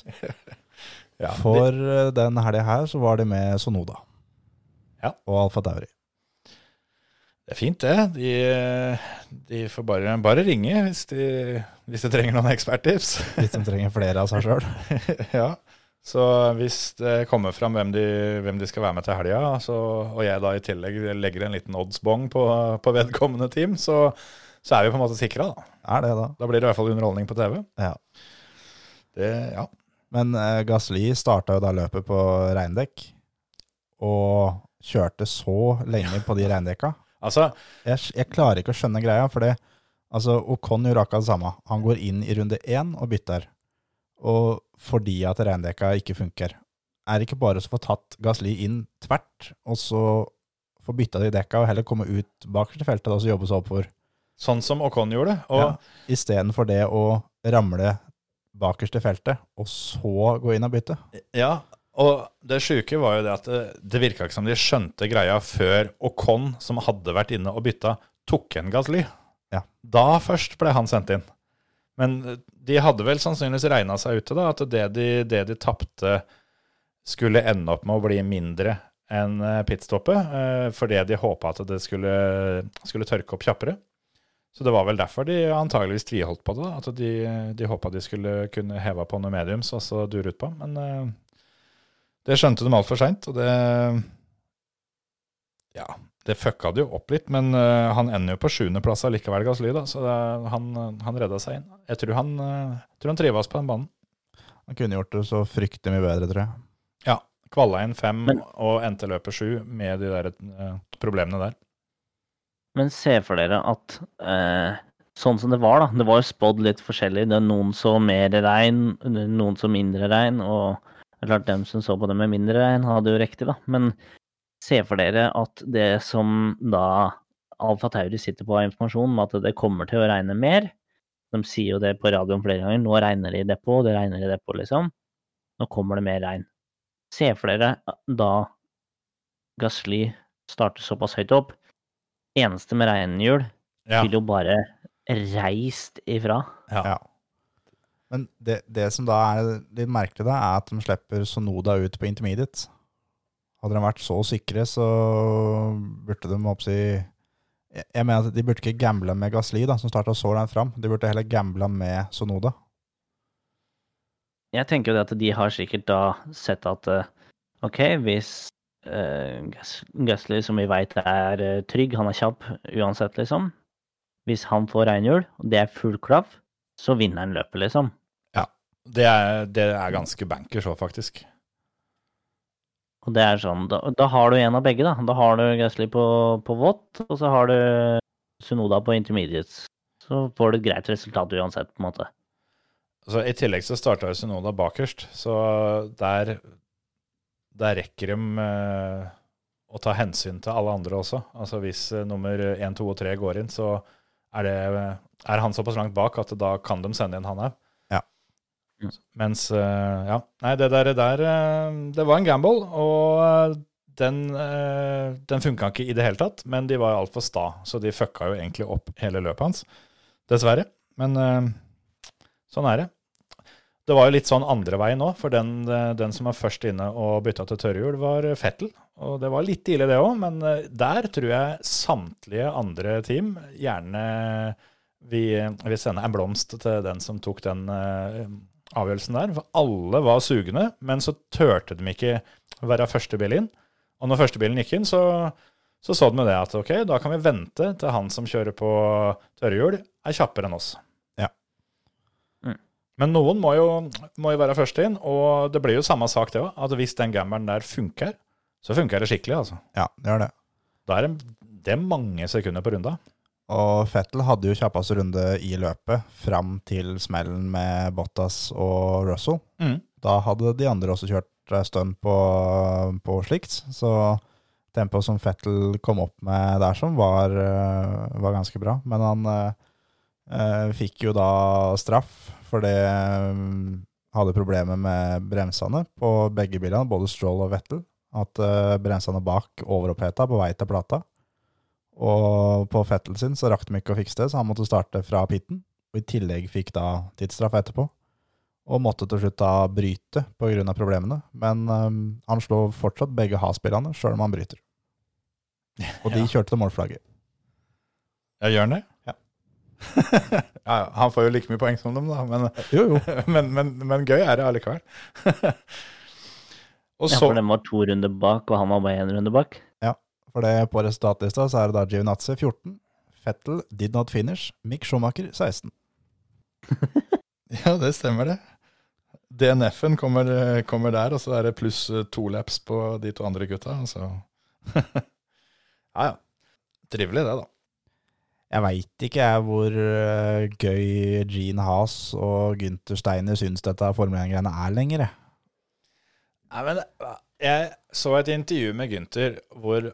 Ja, For eh, den helga her så var de med Sonoda. Ja. Og Alfa Tauri. Det er fint, det. De, de får bare, bare ringe hvis de, hvis de trenger noen eksperttips. Hvis de trenger flere av seg sjøl. ja. Så hvis det kommer fram hvem de, hvem de skal være med til helga, og jeg da i tillegg legger en liten oddsbong på, på vedkommende team, så, så er vi på en måte sikra. Da. Er det, da. da blir det i hvert fall underholdning på TV. Ja. Det, ja. Men eh, Gasli starta jo da løpet på regndekk, og kjørte så lenge på de regndekka. Altså, Jeg, jeg klarer ikke å skjønne greia, for det altså, Ocon gjorde akkurat det samme. Han går inn i runde én og bytter, og fordi at regndekka ikke funker. Er det ikke bare å få tatt Gasli inn tvert, og så få bytta de dekka, og heller komme ut bakerst i feltet og så jobbe seg oppover? sånn som Ocon gjorde. Og Ja. Istedenfor det å ramle bakerst i feltet, og så gå inn og bytte. Ja, og det sjuke var jo det at det, det virka ikke som de skjønte greia før Ocon, som hadde vært inne og bytta, tok en Gasly. Ja. Da først ble han sendt inn. Men de hadde vel sannsynligvis regna seg ute, da, at det de, det de tapte, skulle ende opp med å bli mindre enn eh, pitstoppet, eh, fordi de håpa at det skulle, skulle tørke opp kjappere. Så det var vel derfor de antageligvis tviholdt på det. da, At de, de håpa de skulle kunne heve på noe mediums og så dure ut på. Men eh, det skjønte de altfor seint, og det Ja, det fucka det jo opp litt, men uh, han ender jo på sjuendeplass allikevel, Gasly, da, så det, han, han redda seg inn. Jeg tror han, uh, tror han trives på den banen. Han kunne gjort det så fryktelig mye bedre, tror jeg. Ja. Kvalla inn fem Men- og endte løpet sju med de der uh, problemene der. Men se for dere at uh, sånn som det var, da. Det var jo spådd litt forskjellig. Det er noen så mer regn, noen så mindre regn. Og det er klart dem som så på det med mindre regn, hadde jo riktig, da. Men se for dere at det som da Alfa Tauri sitter på av informasjon om at det kommer til å regne mer. De sier jo det på radioen flere ganger. Nå regner det i depot, det regner i depot, liksom. Nå kommer det mer regn. Se for dere da Gasly starter såpass høyt opp. Eneste med regnhjul Ja. vil jo bare reist ifra. Ja. Men det, det som da er litt merkelig, da, er at de slipper Sonoda ut på intermediate. Hadde de vært så sikre, så burde de oppsi jeg mener at de burde ikke gamble med Gasli, da, som starta så langt fram. De burde heller gamble med Sonoda. Jeg tenker jo det at de har sikkert da sett at eh, OK, hvis uh, Gasly, som vi veit er eh, trygg, han er kjapp uansett, liksom Hvis han får regnhjul, og det er full klaff, så vinner han løpet, liksom. Det, er, det er ganske bankers òg, faktisk. Og det er sånn, da, da har du en av begge, da. Da har du Gasly på, på vått, og så har du Sunoda på intermediates. Så får du et greit resultat uansett, på en måte. Så I tillegg så starta Sunoda bakerst, så der, der rekker de eh, å ta hensyn til alle andre også. Altså Hvis eh, nummer 1, 2 og 3 går inn, så er, det, er han såpass langt bak at da kan de sende inn han òg. Mens eh, Ja. Nei, det der, der eh, Det var en gamble, og eh, den, den funka ikke i det hele tatt. Men de var altfor sta, så de fucka jo egentlig opp hele løpet hans. Dessverre. Men sånn er det. det var jo litt sånn andre veien òg, for den, den som var først inne og bytta til tørrhjul, var Fettel. Og det var litt ille, det òg, men der tror jeg samtlige andre team gjerne vil, vi sende en blomst til den som tok den avgjørelsen der. For alle var sugende, men så turte de ikke være første bil inn. Og når første bilen gikk inn, så så så de det at ok, da kan vi vente til han som kjører på tørrhjul, er kjappere enn oss. Ja. Mm. Men noen må jo, må jo være først inn, og det blir jo samme sak det òg. At hvis den gambelen der funker, så funker det skikkelig, altså. Ja, det gjør det. Da er det, det er mange sekunder på runda. Og Fettel hadde jo kjappest runde i løpet fram til smellen med Bottas og Russell. Mm. Da hadde de andre også kjørt eh, stønn på, på slikt, så tempoet som Fettel kom opp med der som var, eh, var ganske bra. Men han eh, eh, fikk jo da straff for det mm, hadde problemer med bremsene på begge bilene, både Stroll og Vettel. At eh, bremsene bak overoppheta på vei til plata. Og på Fettel sin så rakk de ikke å fikse det, så han måtte starte fra pitten. Og i tillegg fikk da tidsstraff etterpå. Og måtte til slutt da bryte pga. problemene. Men um, han slår fortsatt begge ha-spillerne, sjøl om han bryter. Og de Ja. kjørte til målflagget. Ja, gjør han det? Ja. ja, ja, han får jo like mye poeng som dem, da, men, Jo, jo. men, men, men gøy er det allikevel. og Ja, for den var to runder bak, og han var bare én runde bak. For det på resultatlista så er det da Giovinazzi 14, Fettel did not finish, Mick Schumacher 16. Ja, det stemmer det. DNF-en kommer, kommer der, og så er det pluss eh, to laps på de to andre gutta. Så. ja, ja. Trivelig det, da. Jeg veit ikke jeg hvor eh, gøy Gene Haas og Gunther Steiner syns dette Formel 1-greiene er lenger. Nei, men jeg så et intervju med Gunther hvor,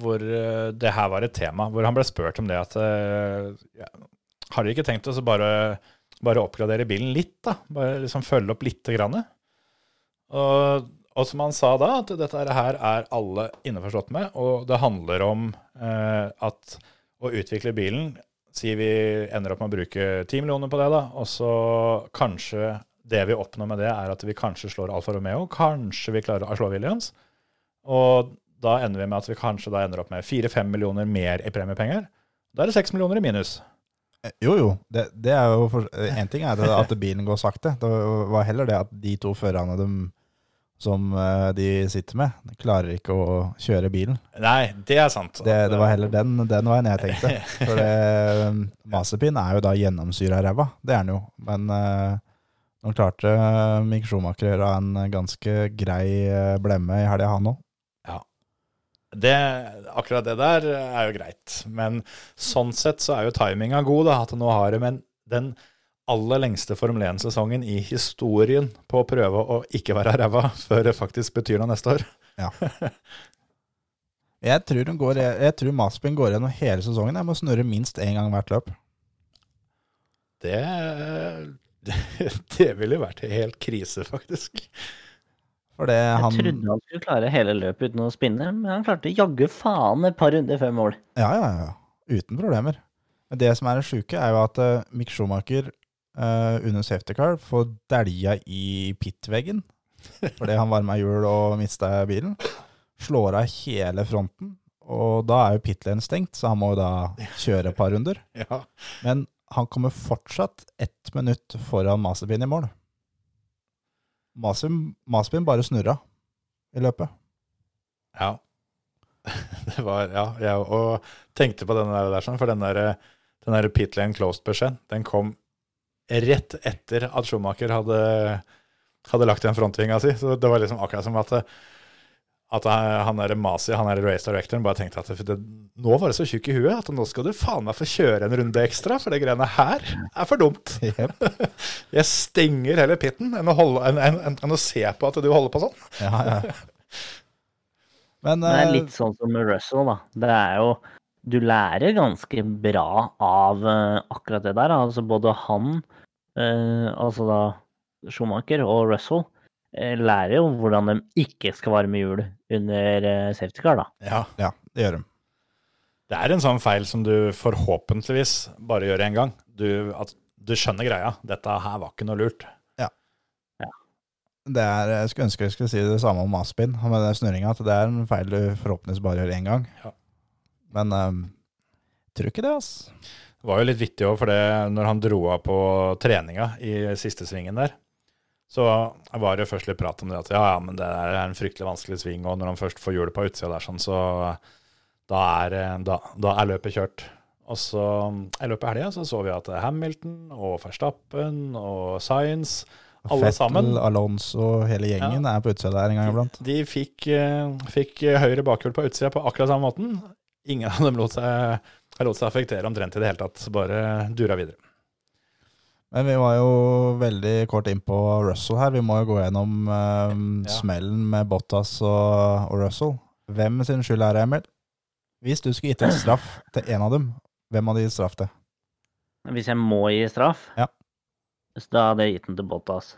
hvor eh, det her var et tema. Hvor han ble spurt om det at eh, ja, Har dere ikke tenkt oss å bare, bare oppgradere bilen litt, da? Bare liksom følge opp lite grann? Og, og som han sa da, at dette her er alle innforstått med, og det handler om eh, at å utvikle bilen Si vi ender opp med å bruke 10 millioner på det, da, og så kanskje det vi oppnår med det, er at vi kanskje slår Alfa Romeo, kanskje vi klarer å slå Williams. Og da ender vi med at vi kanskje da ender opp med 4-5 millioner mer i premiepenger. Da er det 6 millioner i minus. Eh, Jo, jo. Det, det er jo for, En ting er at, at bilen går sakte. Det var heller det at de to førerne de, som eh, de sitter med, klarer ikke å kjøre bilen. Nei, det er sant. Det, det var heller den, den veien jeg tenkte. For det, Mazepin er jo da gjennomsyra ræva. Det er han jo. Men eh, nå klarte Mick Schumacher å gjøre en ganske grei eh, blemme i helga, han òg. Det, akkurat det der er jo greit. Men sånn sett så er jo timinga god, da. At nå har de en- den aller lengste Formel 1-sesongen i historien på å prøve å ikke være ræva før det faktisk betyr noe neste år. Jeg tror, går, jeg tror Mazepin går gjennom hele sesongen. Jeg må snurre minst én gang hvert løp. Det, det, det ville vært helt krise, faktisk. For det Jeg han trodde han skulle klare hele løpet uten å spinne, men han klarte jaggu faen et par runder før mål. Ja, ja, ja. Uten problemer. Men det som er det sjuke, er jo at eh, Mick Schumacher uh, under safety car får dælja i pittveggen fordi han varma hjul og mista bilen. Slår av hele fronten, og da er jo pitlane stengt, så han må jo da kjøre et par runder. Ja. Men han kommer fortsatt ett minutt foran Mazepin i mål. Mazepin bare snurra i løpet. Ja. Det var, ja, jeg og tenkte på den der sånn, for den der, den der pit lane closed-beskjeden, den kom rett etter at Schumacher hadde, hadde lagt igjen frontvinga si. Så det var liksom akkurat som at, at han der Masi, han der race directoren, bare tenkte at det, nå var det så tjukk i huet at nå skal du faen meg få kjøre en runde ekstra, for det greiene her er for dumt. Jeg stenger heller pitten enn å, holde, enn, enn, enn, enn å se på at du holder på sånn. Ja, ja. Men, Det er eh, litt sånn som med Russell, da. Det er jo Du lærer ganske bra av eh, akkurat det der. Altså både han, eh, altså da Schumacher og Russell, lærer jo hvordan de ikke skal varme hjul under eh, safety car, da. Ja. ja, det gjør de. Det er en sånn feil som du forhåpentligvis bare gjør én gang. Du, at du skjønner greia. Dette her var ikke noe lurt. Ja. det er, jeg skulle ønske jeg skulle si det samme om Aspin med den snurringa, at det er en feil du forhåpentligvis bare gjør én gang. Ja. Men um, tror ikke det, ass. Det var jo litt vittig òg, for det, når han dro av på treninga i siste svingen der, så var det først litt prat om det at ja, ja, men det er en fryktelig vanskelig sving, og når han først får hjulet på utsida der, sånn, så da er, da, da er løpet kjørt. Og så i løpet av helga så, så vi at Hamilton og Verstappen og Science alle Fettel, sammen. Alonso, hele gjengen er på utsida der en gang iblant. De fikk, eh, fikk høyre bakhjul på utsida på akkurat samme måten. Ingen av dem lot seg, lot seg affektere omtrent i det hele tatt. Bare dura videre. Men vi var jo veldig kort inn på Russell her. Vi må jo gå gjennom eh, Ja. smellen med Bottas og, og Russell. Hvem sin skyld er det, Emil? Hvis du skulle gitt en straff til en av dem, hvem hadde gitt straff til? Hvis jeg må gi straff, Ja. så da hadde jeg gitt den til Bottas.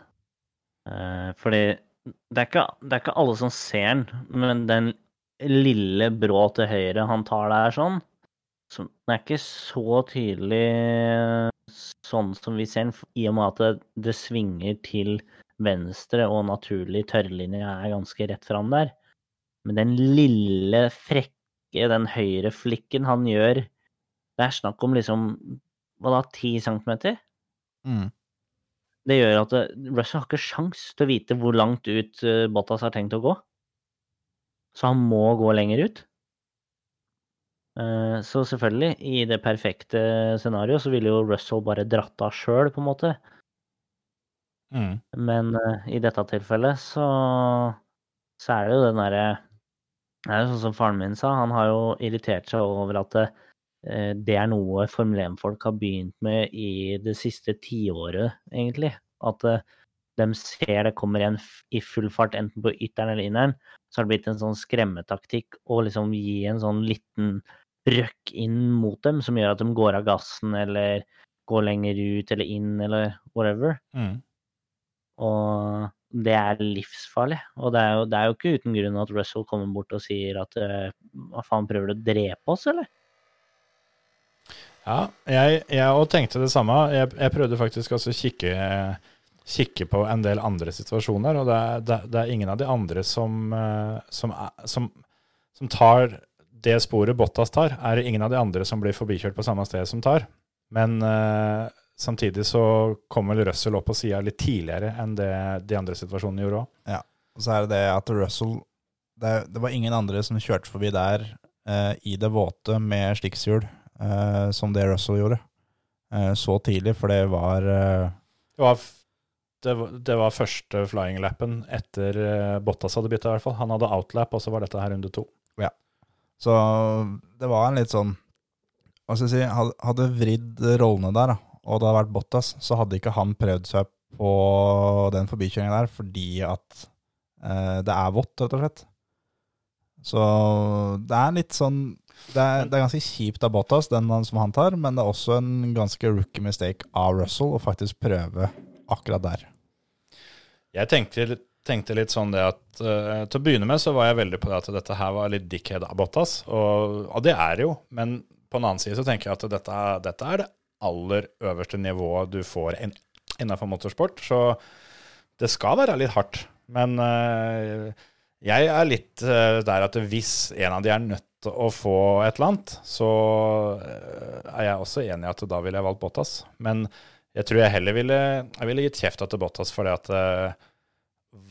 Eh, fordi det er, ikke, det er ikke alle som ser den, men den lille brå til høyre han tar der sånn, så den er ikke så tydelig sånn som vi ser den, i og med at det, det svinger til venstre og naturlig tørrlinje er ganske rett fram der. Men den lille frekke, den høyre flikken han gjør, det er snakk om liksom hva da, 10 centimeter? Mm. Det gjør at eh, Russell har ikke sjans til å vite hvor langt ut eh, Bottas har tenkt å gå. Så han må gå lenger ut. Eh, Så selvfølgelig, i det perfekte scenarioet, så ville jo Russell bare dratt av sjøl, på en måte. Mm. Men eh, i dette tilfellet så, så er det jo den derre Det er jo sånn som faren min sa, han har jo irritert seg over at eh, det er noe Formel 1-folk har begynt med i det siste tiåret, egentlig. At de ser det kommer en i full fart, enten på ytteren eller inneren, så har det blitt en sånn skremmetaktikk å liksom gi en sånn liten røkk inn mot dem, som gjør at de går av gassen eller går lenger ut eller inn eller whatever. Mm. Og det er livsfarlig. Og det er, jo, det er jo ikke uten grunn at Russell kommer bort og sier at eh, hva faen, prøver du å drepe oss, eller? Ja, jeg, òg tenkte det samme. Jeg, jeg prøvde faktisk også å kikke, kikke på en del andre situasjoner, og det er, det, det er ingen av de andre som, eh, som, som, som tar det sporet Bottas tar, er det ingen av de andre som blir forbikjørt på samme sted som tar. Men uh, samtidig så kom vel Russell opp på sida litt tidligere enn det de andre situasjonene gjorde òg. Og så er det det at Russell Det, det var ingen andre som kjørte forbi der uh, i det våte med stikkshjul uh, som det Russell gjorde. Så tidlig, for det var Det var, det, det var første flying-lappen etter eh, Bottas hadde bytta, i hvert fall. Han hadde outlap, og så var dette her runde to. Ja. Så det var en litt sånn Hva skal jeg si Hadde, vridd rollene der, og det hadde vært Bottas, så hadde ikke han prøvd seg på den forbikjøringen der fordi at eh, det er vått, rett og slett. Så det er litt sånn Det er, det er ganske kjipt av Bottas, den som han tar, men det er også en ganske rookie mistake av Russell å faktisk prøve akkurat der. Jeg tenkte, tenkte litt sånn det at uh, Til å begynne med så var jeg veldig på det at dette her var litt dickhead av Bottas, og, og det er det jo. Men på den annen side så tenker jeg at dette, dette er det aller øverste nivået du får inn, innenfor motorsport. Så det skal være litt hardt. Men uh, jeg er litt uh, der at hvis en av de er nødt til å få et eller annet, så er jeg også enig i at da ville jeg valgt Bottas. Men jeg tror jeg heller ville, jeg ville gitt kjefta til Bottas for det at uh,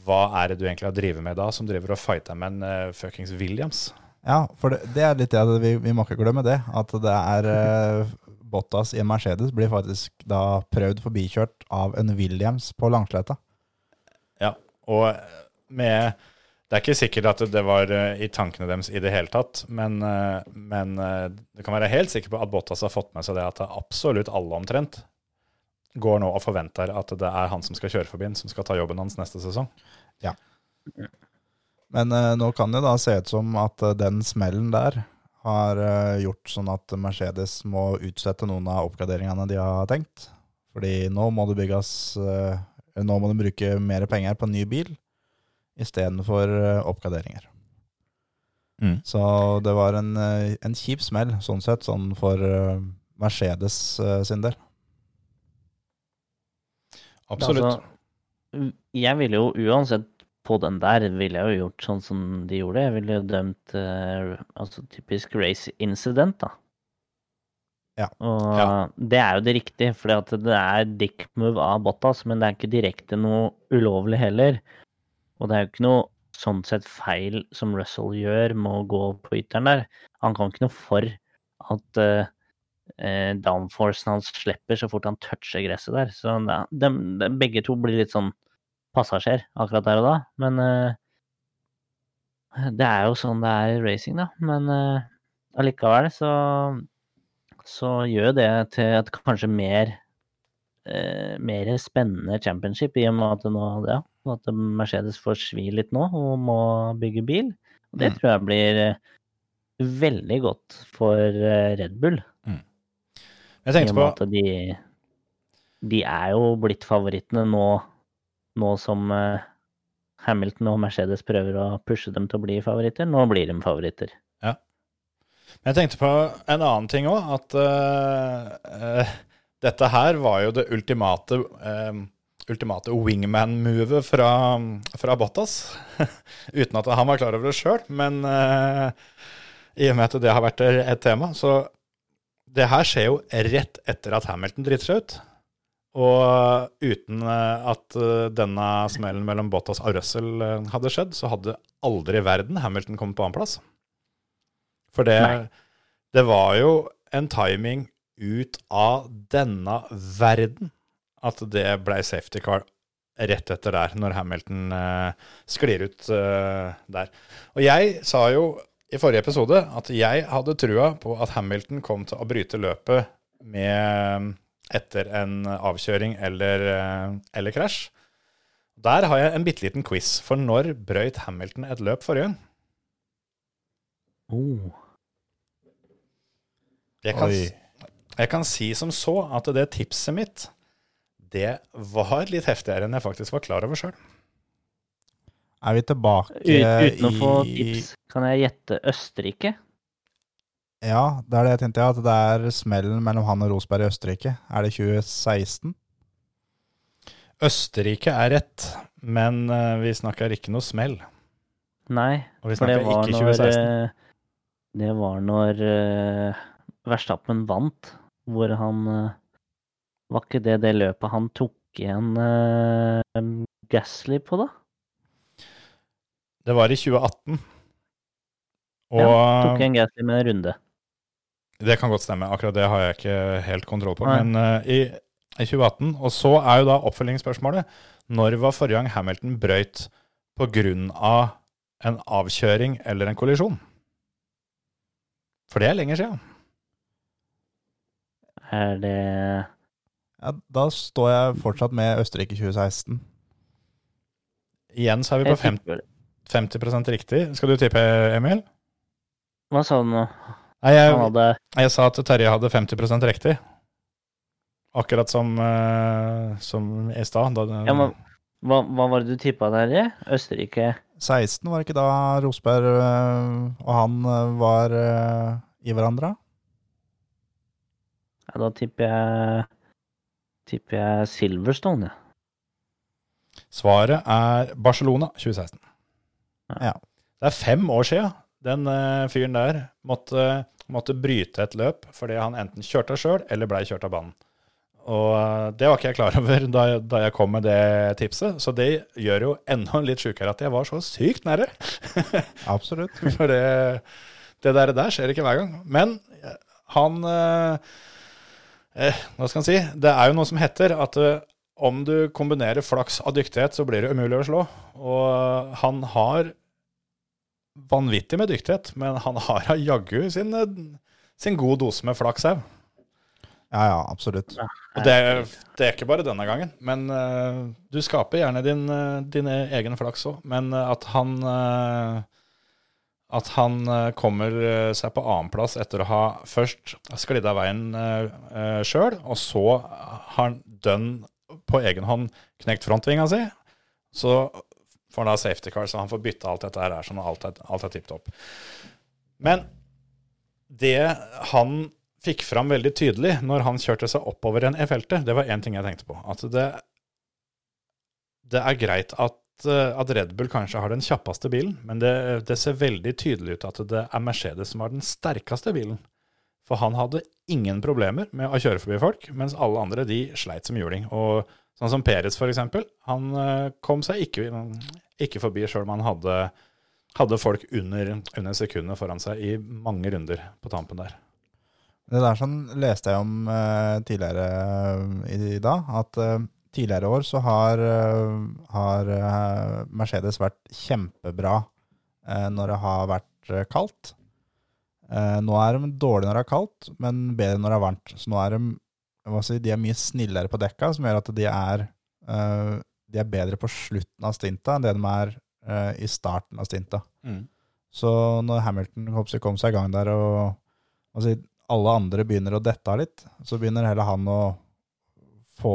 hva er det du egentlig har drevet med da, som driver og fighter med en uh, fuckings Williams? Ja, for det, det er litt det vi, vi må ikke glemme det. At det er uh, Bottas i en Mercedes blir faktisk da prøvd forbikjørt av en Williams på langsletta. Ja, og med Det er ikke sikkert at det var i tankene deres i det hele tatt, men, men du kan være helt sikker på at Bottas har fått med seg det at det er absolutt alle omtrent går nå og forventer at det er han som skal kjøre forbi, som skal ta jobben hans neste sesong. Ja. Men uh, nå kan det da se ut som at uh, den smellen der har uh, gjort sånn at Mercedes må utsette noen av oppgraderingene de har tenkt. Fordi nå må det bygges Nå må de bruke mer penger på en ny bil istedenfor uh, oppgraderinger. Mm. Så det var en, en kjip smell, sånn sett, sånn for Mercedes sin del. Absolutt. Altså, Jeg ville jo uansett på den der ville jeg jo gjort sånn som de gjorde. Jeg ville jo dømt uh, altså typisk race incident, da. Ja. Og Ja. det er jo det riktige, for det er dick move av Bottas, men det er ikke direkte noe ulovlig heller. Og det er jo ikke noe sånn sett feil som Russell gjør med å gå på ytteren der. Han kan ikke noe for at eh, eh, downforcen hans slipper så fort han toucher gresset der. Så ja, de, de, begge to blir litt sånn passasjer akkurat der og da. Men eh, det er jo sånn det er i racing, da. Men eh, allikevel så, så gjør det til et kanskje mer eh, mer spennende championship, i og med at, nå, ja, at Mercedes får svi litt nå og må bygge bil. Og det Mm. tror jeg blir eh, veldig godt for eh, Red Bull. Jeg tenkte på at de, de er jo blitt favorittene nå, nå som eh, Hamilton og Mercedes prøver å pushe dem til å bli favoritter. Nå blir de favoritter. Men jeg tenkte på en annen ting òg, at uh, uh, dette her var jo det ultimate uh, ultimate wingman-movet fra, fra Bottas. Uten at han var klar over det sjøl, men i og med at det har vært et tema, så det her skjer jo rett etter at Hamilton driter seg ut. Og uten eh, at eh, denne smellen mellom Bottas og Russell eh, hadde skjedd, så hadde aldri i verden Hamilton kommet på annenplass. For det, det var jo en timing ut av denne verden at det ble safety car rett etter der, når Hamilton sklir ut der. Og jeg sa jo i forrige episode at jeg hadde trua på at Hamilton kom til å bryte løpet med etter en avkjøring eller, eh, eller krasj. Der har jeg en bitte liten quiz, for når brøyt Hamilton et løp forrige gang? Oh. Jeg kan, jeg kan si som så at det tipset mitt, det var litt heftigere enn jeg faktisk var klar over sjøl. Er vi tilbake i uten å få tips, kan jeg gjette Østerrike? Ja, det er det jeg tenkte, at det er smellen mellom han og Rosberg i Østerrike. Er det 2016? Østerrike er rett, men eh, vi snakker ikke noe smell. Nei, Og vi for det var ikke når 2016. eh, Det var når uh, Verstappen vant, hvor han uh, Var ikke det det løpet han tok igjen uh, Gasly på, da? Det var i 2018. Og Ja, tok en Gasly med en runde. det kan godt stemme, akkurat det har jeg ikke helt kontroll på. Nei. Men uh, i, i 2018, og så er jo da oppfølgingsspørsmålet Når var forrige gang Hamilton brøyt pga. en avkjøring eller en kollisjon? For det er lenger siden. Er det Ja, da står jeg fortsatt med Østerrike 2016. Igjen så er vi på fem- tipper- 50% riktig. Skal du tippe, Emil? Hva sa du nå? Nei, jeg, hadde Jeg sa at Terje hadde 50% riktig. Akkurat som, uh, som i stad. ja, men, hva, hva var det du tippa der? i? Østerrike 16 var det ikke da Rosberg uh, og han øh, var uh, i hverandre? Ja, da tipper jeg Tipper jeg Silverstone, ja. Svaret er Barcelona 2016. Ja. Det er fem år siden den uh, fyren der måtte, måtte bryte et løp fordi han enten kjørte sjøl eller blei kjørt av banen. Og eh, det var ikke jeg klar over da, da jeg kom med det tipset, så det gjør jo enda litt sjukere at jeg var så sykt nære. Absolutt. For det, det der, der skjer ikke hver gang. Men eh, han eh, eh, Hva skal han si? Det er jo noe som heter at om du kombinerer flaks av dyktighet, så blir det umulig å slå. Og eh, han har vanvittig med dyktighet, men han har jaggu sin, eh, sin god dose med flaks òg. Ja, ja, absolutt. Og det, det er ikke bare denne gangen, men uh, du skaper gjerne din, din egen flaks òg. Men at han uh, At han kommer seg på annenplass etter å ha først sklidd av veien uh, sjøl, og så har han dønn på egen hånd knekt frontvinga si. Så får han da safety car, så han får bytte alt dette her, er sånn, alt er, alt er tipp topp. Men det han fikk fram veldig tydelig når han kjørte seg oppover igjen i feltet, det var én ting jeg tenkte på. At det det er greit at, eh, at Red Bull kanskje har den kjappeste bilen, men det, det ser veldig tydelig ut at det er Mercedes som har den sterkeste bilen. For han hadde ingen problemer med å kjøre forbi folk, mens alle andre de sleit som juling. Og sånn som Peres f.eks., han eh, kom seg ikke, ikke forbi sjøl om han hadde, hadde folk under, under sekundet foran seg i mange runder på tampen der. Det der sånn leste jeg om uh, tidligere uh, i, dag, at uh, tidligere år så har, har Mercedes vært kjempebra når det har vært kaldt. Eh, nå er de dårlige når det er kaldt, men bedre når det er varmt. Så nå er de, si, de er mye snillere på dekka, som gjør at de er, eh, de er bedre på slutten av stinta enn det de er eh, i starten av stinta. Så når Hamilton seg, kom seg i gang der, og si, alle andre begynner å dette av litt, så begynner heller han å få,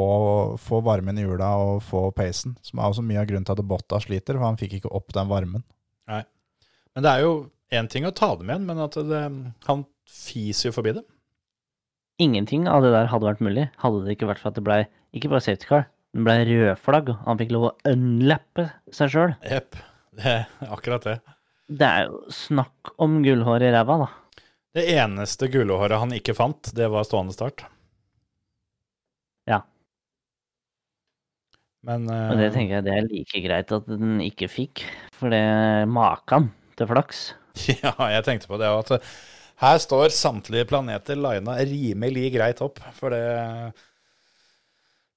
få varmen i hjula og få pacen, som er også mye av grunnen til at Botta sliter, for han fikk ikke opp den varmen. Men det er jo én ting å ta dem igjen, men at det, han fiser jo forbi det. Ingenting av det der hadde vært mulig, hadde det ikke vært for at det blei ikke bare safety car, men blei rødflagg. Han fikk lov å unlappe seg sjøl. Jepp. Det er akkurat det. Det er jo snakk om gullhår i ræva, da. Det eneste gullhåret han ikke fant, det var stående start. Ja. Men, Og det tenker jeg det er like greit at den ikke fikk, for det er makan til flaks. Ja, jeg tenkte på det òg. At her står samtlige planeter lina rimelig greit opp. For det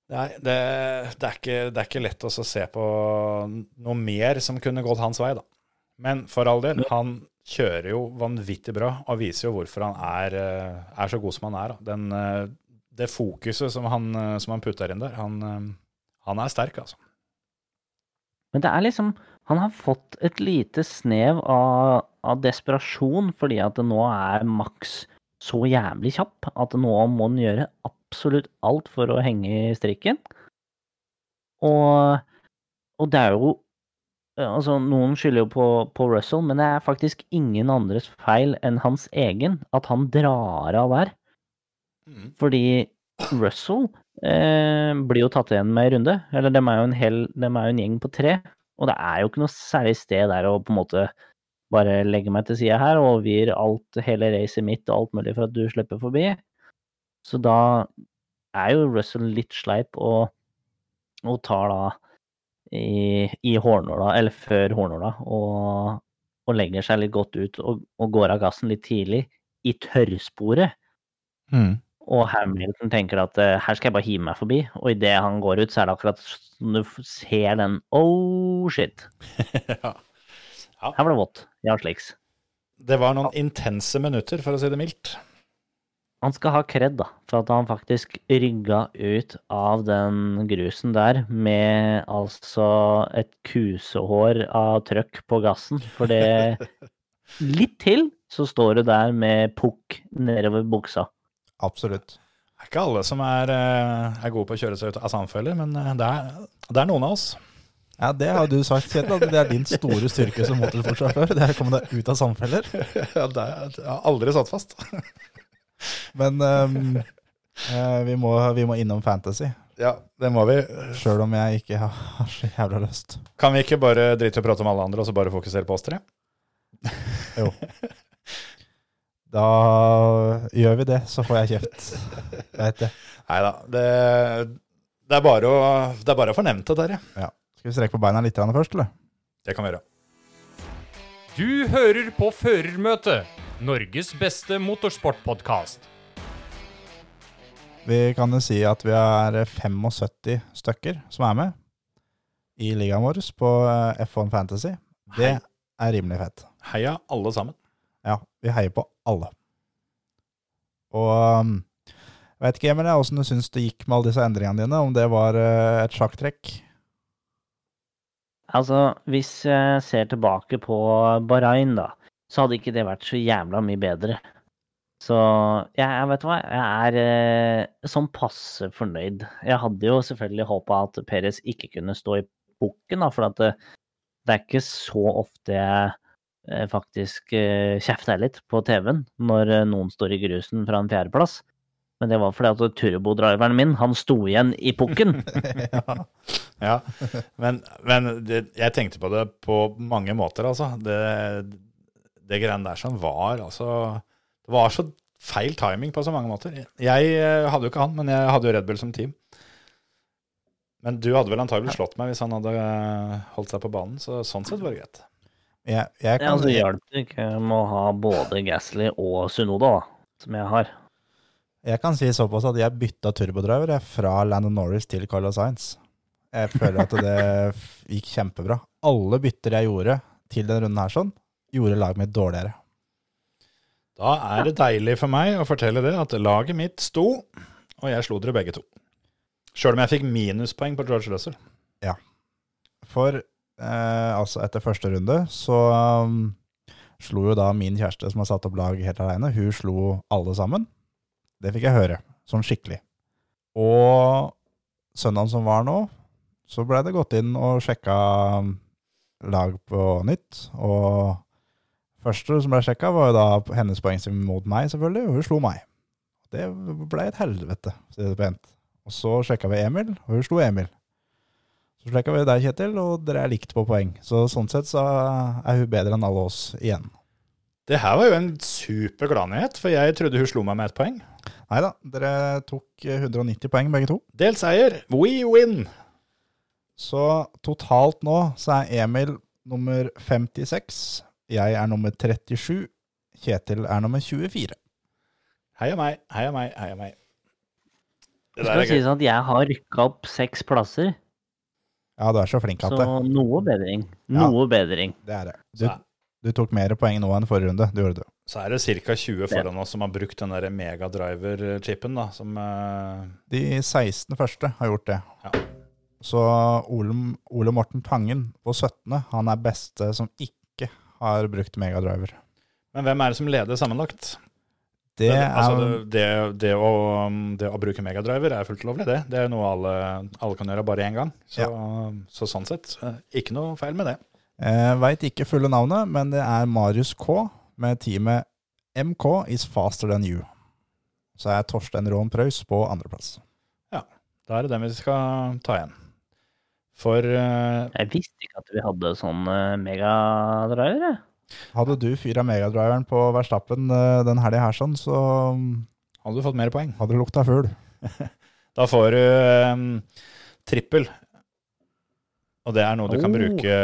Nei, det, det, er ikke, det er ikke lett å se på noe mer som kunne gått hans vei, da. Men for all del, han kjører jo vanvittig bra og viser jo hvorfor han er, eh, er så god som han er. Da. Den, eh, det fokuset som han, eh, som han putter inn der, han, eh, han er sterk, altså. Men det er liksom Han har fått et lite snev av, av desperasjon fordi at det nå er Max så jævlig kjapp at nå må han gjøre absolutt alt for å henge i strikken. Og, og det er jo Altså, noen skylder jo på, på Russell, men det er faktisk ingen andres feil enn hans egen at han drar av der. Fordi Russell eh, blir jo tatt igjen med en runde. Eller dem er jo en hel, dem er jo en gjeng på tre. Og det er jo ikke noe særlig sted der å på en måte bare legger meg til sida her og overgir alt, hele racet mitt og alt mulig for at du slipper forbi. Så da er jo Russell litt sleip og, og tar da i, i hårnåla, eller før hårnåla, og, og legger seg litt godt ut og, og går av gassen litt tidlig i tørrsporet. Og Hamilton tenker at eh, her skal jeg bare hive meg forbi, og idet han går ut, så er det akkurat som du ser den oh shit. ja. Her var det vått. Ja, sliks. Det var noen intense minutter, for å si det mildt. Han skal ha kred, da, for at han faktisk rygga ut av den grusen der med altså et kusehår av trøkk på gassen. For det Litt til, så står du der med pukk nedover buksa. Absolutt. Det er ikke alle som er, eh, er gode på å kjøre seg ut av sandfeller, men eh, det er, det er noen av oss. Ja, det har du sagt, Kjetil, at det er din store styrke som motorsportsjåfør. Det er å komme deg ut av samfeller. Ja, det er, jeg har aldri satt fast. Men eh, vi, må, vi må innom fantasy, Ja, det må vi. sjøl om jeg ikke har, så jævla lyst. Kan vi ikke bare drite i å prate om alle andre, og så bare fokusere på oss tre? Jo. Da gjør vi det, så får jeg kjeft. Veit det. Nei da. Det, det, er bare å, det er bare å det, Terje. Ja. Skal vi strekke på beina litt først, eller? Det kan vi gjøre. Du hører på Førermøtet, Norges beste motorsportpodkast. Vi kan jo si at vi er 75 stykker som er med i ligaen vår på eh, F1 Fantasy. Det Hei. er rimelig fett. Heia alle sammen. Ja, vi heier på alle. Og um, jeg vet ikke, Emil, åssen du syns det gikk med alle disse endringene dine? Om det var eh, et sjakktrekk? Altså, hvis jeg ser tilbake på Bahrain, da, så hadde ikke det vært så jævla mye bedre. Så jeg, jeg vet hva, jeg er eh, sånn passe fornøyd. Jeg hadde jo selvfølgelig håpa at Perez ikke kunne stå i bukken, da, for at det, det er ikke så ofte jeg eh, faktisk eh, kjefter litt på TV-en når eh, noen står i grusen fra en fjerdeplass. Men det var fordi at turbodriveren min, han sto igjen i pukken. ja. Ja, men, men det, jeg tenkte på det på mange måter, altså. Det, det greiene der som var, altså Det var så feil timing på så mange måter. Jeg eh, hadde jo ikke han, men jeg hadde jo Red Bull som team. Men du hadde vel antagelig slått meg hvis han hadde eh, holdt seg på banen, så sånn sett var det greit. Jeg, jeg Ja, kan, altså, det hjelper ikke med å ha både Gasly og Sunoda, da, som jeg har. Jeg kan si såpass at jeg bytta turbodriver fra Landon Norris til Carlos Sainz. Jeg føler at det gikk kjempebra. Alle bytter jeg gjorde til denne runden her sånn, gjorde laget mitt dårligere. Da er det deilig for meg å fortelle det at laget mitt sto, og jeg slo dere begge to. Sjøl om jeg fikk minuspoeng på George Russell. For eh, altså etter første runde så um, slo jo da min kjæreste som har satt opp lag helt alene, hun slo alle sammen. Det fikk jeg høre, sånn skikkelig. Og søndagen som var nå, så ble det gått inn og sjekka lag på nytt. Og første som ble sjekka, var jo da hennes poengsum mot meg, selvfølgelig, og hun slo meg. Det ble et helvete, sier det pent. Og så sjekka vi Emil, og hun slo Emil. Så sjekka vi deg, Kjetil, og dere er likt på poeng. Så sånn sett så er hun bedre enn alle oss igjen. Det her var jo en super gladnyhet, for jeg trodde hun slo meg med ett poeng. Nei da, dere tok 190 poeng begge to. Delt seier. We win! Så totalt nå så er Emil nummer 56, jeg er nummer 37, Kjetil er nummer 24. Heia meg, heia meg, heia meg. Det skal sies at jeg har rykka opp seks plasser, Ja, du er så flink at så det. noe bedring. Ja. Noe bedring. Det er det. Du, du tok mer poeng nå enn forrige runde, det gjorde du. Så er det ca. 20 foran oss som har brukt den der megadriver-chipen, da, som uh... De 16 første har gjort det. Ja. Så Ole, Ole Morten Tangen på 17. Han er beste som ikke har brukt megadriver. Men hvem er det som leder sammenlagt? Det er altså, det, det, det, å, det å bruke megadriver er fullt lovlig, det. Det er noe alle, alle kan gjøre bare én gang. Så, så sånn sett, eh, ikke noe feil med det. Jeg Veit ikke fulle navnet, men det er Marius K med teamet MK is faster than you. Så er Torstein Rån Preus på andreplass. Da er det dem vi skal ta igjen. For uh, Jeg visste ikke at vi hadde sånn uh, megadriver, jeg. Hadde du fyra megadriveren på Verstappen uh, den helga her, sånn, så hadde du fått mer poeng. hadde du lukta fugl. Da får du um, trippel. Og det er noe du kan Oh. bruke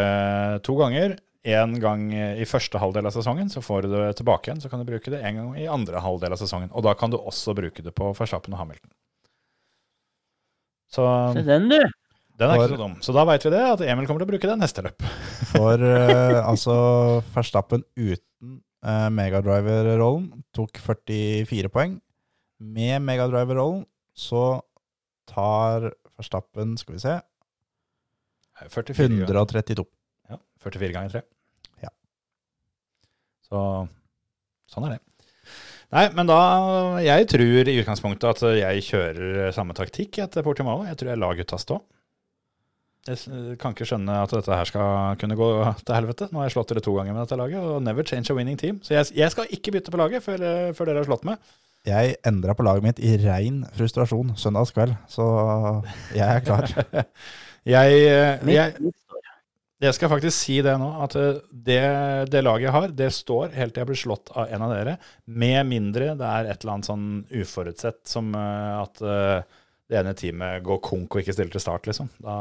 to ganger. En gang i første halvdel av sesongen, så får du det tilbake igjen. Så kan du bruke det en gang i andre halvdel av sesongen. Og da kan du også bruke det på Verstappen og Hamilton. Så Se den, du. den er ikke så dum. Så da veit vi det, at Emil kommer til å bruke det neste løp. For uh, altså Verstappen uten uh, megadriver-rollen tok 44 poeng. Med megadriver-rollen så tar Verstappen, skal vi se, 44, ganger- 132. ja, 44 ganger 3. Ja. Så sånn er det. Nei, men da Jeg tror i utgangspunktet at jeg kjører samme taktikk etter Portimao. Jeg tror jeg lar gutta stå. Jeg kan ikke skjønne at dette her skal kunne gå til helvete. Nå har jeg slått dere to ganger med dette laget, og never change a winning team. Så jeg, jeg skal ikke bytte på laget før, før dere har slått meg. Jeg endra på laget mitt i rein frustrasjon søndagskveld, så jeg er klar. Jeg, eh, Mitt jeg, liv skal Jeg faktisk si det nå, at eh, det, det laget jeg har, det står helt til jeg blir slått av en av dere. Med mindre det er et eller annet sånn uforutsett som eh, at eh, det ene teamet går konk og ikke stiller til start, liksom. Da,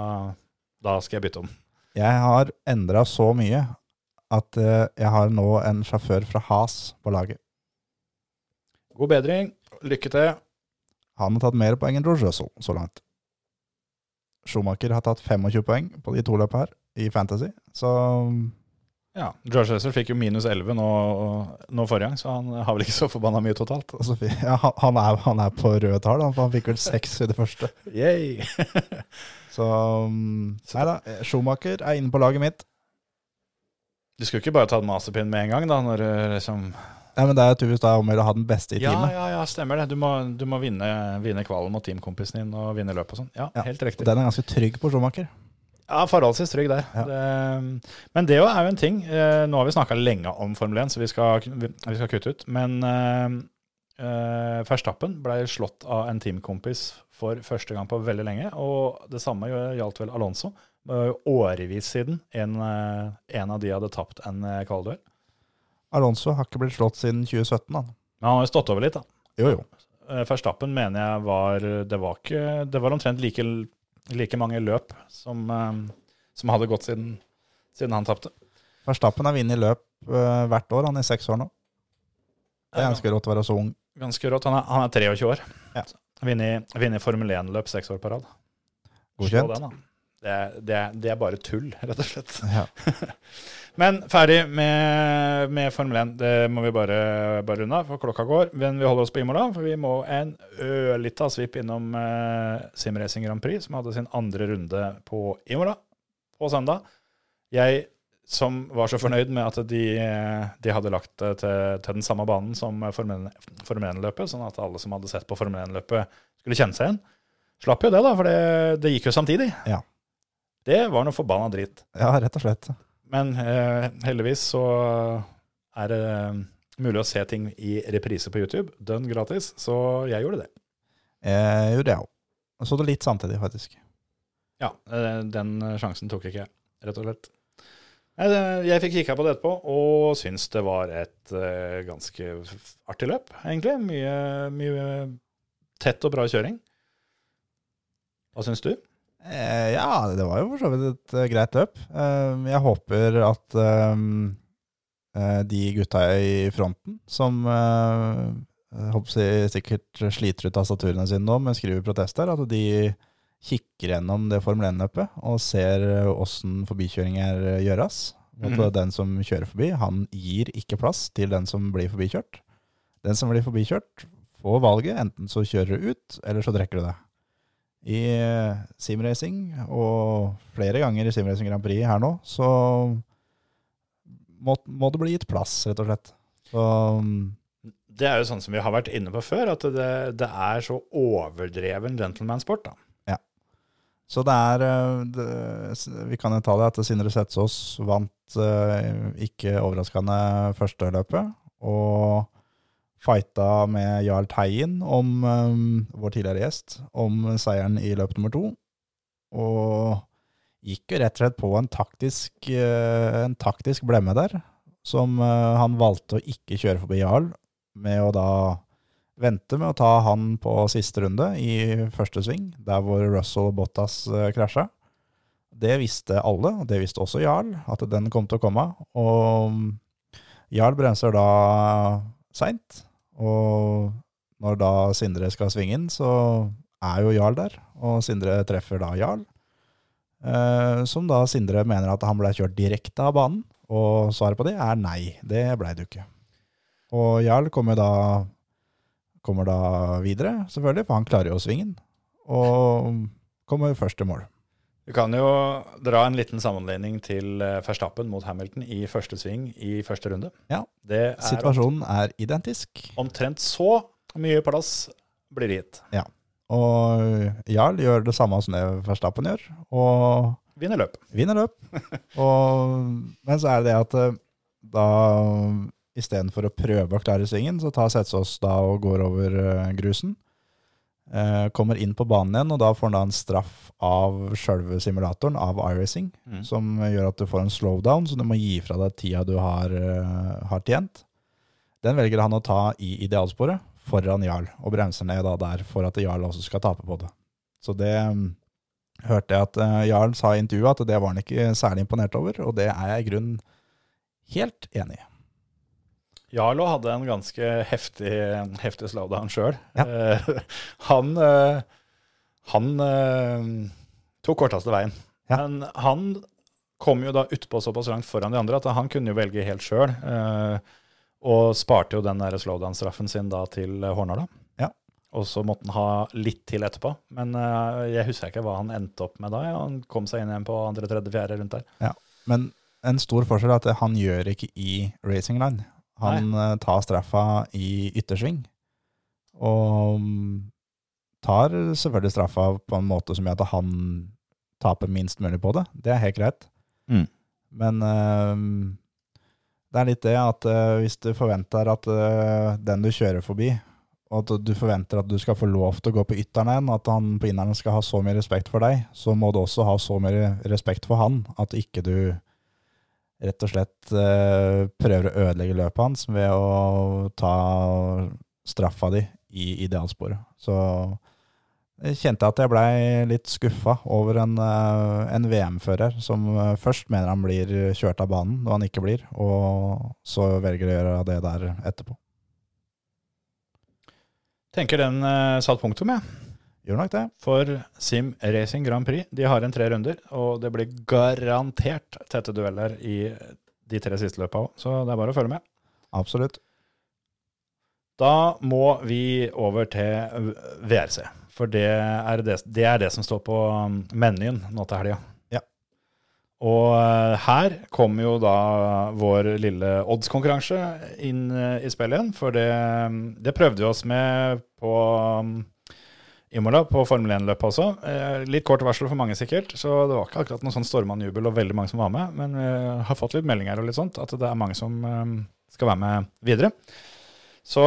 da skal jeg bytte om. Jeg har endra så mye at jeg har nå en sjåfør fra Has på laget. God bedring. Lykke til. Han har tatt mer poeng enn Russell så langt. Schumacher har tatt 25 poeng på de to løpene her i Fantasy, så Ja, George Russell fikk jo minus 11 nå, nå forrige gang, så han har vel ikke så forbanna mye totalt. altså, ja, han- er, han er på røde tall, han, for han fikk vel seks i det første. Så um, nei da, Schumacher er inne på laget mitt. Du skulle ikke bare tatt masterpin med en gang, da, når du liksom Nei, men Det er tydeligvis da om å ha den beste i Ja, teamet. ja, ja, stemmer det. Du må, du må vinne, vinne kvalen mot teamkompisen din og vinne løpet og sånn. Ja, Ja, helt riktig. den er ganske trygg på Schumacher. Ja, forholdsvis trygg der. Ja. Det, men det jo er jo en ting. eh, Nå har vi snakka lenge om Formel 1, så vi skal, vi, skal kutte ut. Men Uh, Verstappen ble slått av en teamkompis for første gang på veldig lenge. Og det samme gjaldt vel Alonso. Det var jo årevis siden en, eh, en av de hadde tapt en kvalduell. Alonso har ikke blitt slått siden 2017, da. Men han har jo stått over litt, da. Jo, jo. Verstappen mener jeg var Det var, ikke, det var omtrent like, like mange løp som, eh, som hadde gått siden, siden han tapte. Verstappen har vunnet løp eh, hvert år, han er i seks år nå. Det er ganske rått å være så ung. Ganske rått. Han er, han er 23 år. Ja. Vunnet Formel 1-løp seks år på rad. Godkjent. den, da. Det, det, det er bare tull, rett og slett. Ja. Men ferdig med, med Formel 1. Det må vi bare, bare av, for klokka går. Men vi holder oss på Imola, for vi må en ørlita svipp innom eh, Simracing Grand Prix, som hadde sin andre runde på Imola på søndag. Jeg som var så fornøyd med at de, de hadde lagt det til, til den samme banen som Formel 1-løpet, sånn at alle som hadde sett på Formel 1-løpet, skulle kjenne seg igjen. Slapp jo det, da, for det, det gikk jo samtidig. Ja. Det var noe forbanna dritt. ja, rett og slett. Men eh, heldigvis så er det eh, mulig å se ting i reprise på YouTube. Dønn gratis, så jeg gjorde det. Jeg gjorde det òg. Og så det litt samtidig, faktisk. Ja, eh, den sjansen tok ikke jeg, rett og slett. Eh, Jeg fikk kikka på det etterpå, og syns det var et eh, ganske artig løp, egentlig. Mye, mye tett og bra kjøring. Hva syns du? Eh, ja, det var jo for så vidt et eh, greit løp. Eh, jeg håper at eh, eh, de gutta i fronten, som eh, jeg sikkert sliter ut tastaturene sine nå men skriver protester, at de kikker gjennom det Formel 1-løpet og ser åssen forbikjøringer gjøres. At mm. den som kjører forbi, han gir ikke plass til den som blir forbikjørt. Den som blir forbikjørt, får valget. Enten så kjører du ut, eller så trekker du deg i eh, simracing, og flere ganger i Simracing Grand Prix her nå, så må, må det bli gitt plass, rett og slett. Så mm, Det er jo sånn som vi har vært inne på før, at det, det er så overdreven gentleman-sport. da. Så det er eh, det, Vi kan jo ta det at Sindre Setsaas vant eh, ikke overraskende første løpet. Og fighta med Jarl Teien om um, vår tidligere gjest om seieren i løp nummer to. Og gikk jo rett og slett på en taktisk, uh, en taktisk blemme der. Som uh, han valgte å ikke kjøre forbi Jarl, med å da vente med å ta han på siste runde i første sving, der hvor Russell og Bottas uh, krasja. Det visste alle, og det visste også Jarl, at den kom til å komme. Og Jarl bremser da seint, og når da Sindre skal svinge inn, så er jo Jarl der, og Sindre treffer da Jarl. Eh, som da Sindre mener at han ble kjørt direkte av banen, og svaret på det er nei, det blei jo ikke. Og Jarl kommer da kommer da videre, selvfølgelig, for han klarer jo svingen, og kommer først til mål. Vi kan jo dra en liten sammenligning til eh, Verstappen mot Hamilton i første sving i første runde. Ja, Det er Situasjonen er identisk, omtrent så mye plass blir gitt. Ja. og Jarl gjør det samme som det Verstappen gjør, og Vinner løp. vinner løp. Og, men så er det det at eh, da istedenfor å prøve å klare svingen, så tar Setsås da og går over eh, grusen. Eh, kommer inn på banen igjen, og da får han da en straff av sjølve simulatoren, av iRacing, Mm. som gjør at du får en slowdown, så du må gi fra deg tida du har, eh, har tjent. Den velger han å ta i idealsporet foran Jarl, og bremser ned da der for at Jarl også skal tape på det. Så det mm, hørte jeg at eh, Jarl sa i intervjuet at det var han ikke særlig imponert over, og det er jeg i grunnen helt enig i. Jarlo hadde en ganske heftig, heftig slowdown sjøl. Ja. han eh, han eh, tok korteste veien. Ja. Men han kom jo da utpå såpass langt foran de andre at han kunne jo velge helt sjøl. og sparte jo den slowdown-straffen sin da til Hornala. Ja. Og så måtte han ha litt til etterpå. Men eh, jeg husker ikke hva han endte opp med da. Ja, Han kom seg inn igjen på andre, tredje, fjerde rundt der. Men en stor forskjell er at han gjør ikke i racing line. Han Nei. tar straffa i yttersving. Og mm, tar selvfølgelig straffa på en måte som gjør at han taper minst mulig på det. Det er helt greit. Mm. Men eh, det er litt det at eh, hvis du forventer at eh, den du kjører forbi, og at du forventer at du skal få lov til å gå på ytteren igjen, at han på inneren skal ha så mye respekt for deg, så må du også ha så mye respekt for han at ikke du rett og slett eh, prøver å ødelegge løpet hans ved å ta straffa di i idealsporet. Så jeg kjente at jeg blei litt skuffa over en, eh, en VM-fører som eh, først mener han blir kjørt av banen når han ikke blir, og så velger å gjøre det der etterpå. Tenker den satt punktum, jeg. Gjør nok det. For Sim Racing Grand Prix. De har en tre runder, og det blir garantert tette dueller i de tre siste løpa òg. Så det er bare å følge med. Absolutt. Da må vi over til VRC. For det er det, det, er det som står på menyen nå til helga. Ja. Og her kommer jo da vår lille oddskonkurranse inn eh, i spillet igjen. For det, det prøvde vi oss med på Imola, på Formel 1-løpet også. Eh, litt kort varsel for mange, sikkert. Så det var ikke akkurat noen sånn stormende jubel og veldig mange som var med. Men vi har fått litt meldinger og litt sånt, at det er mange som um, skal være med videre. Så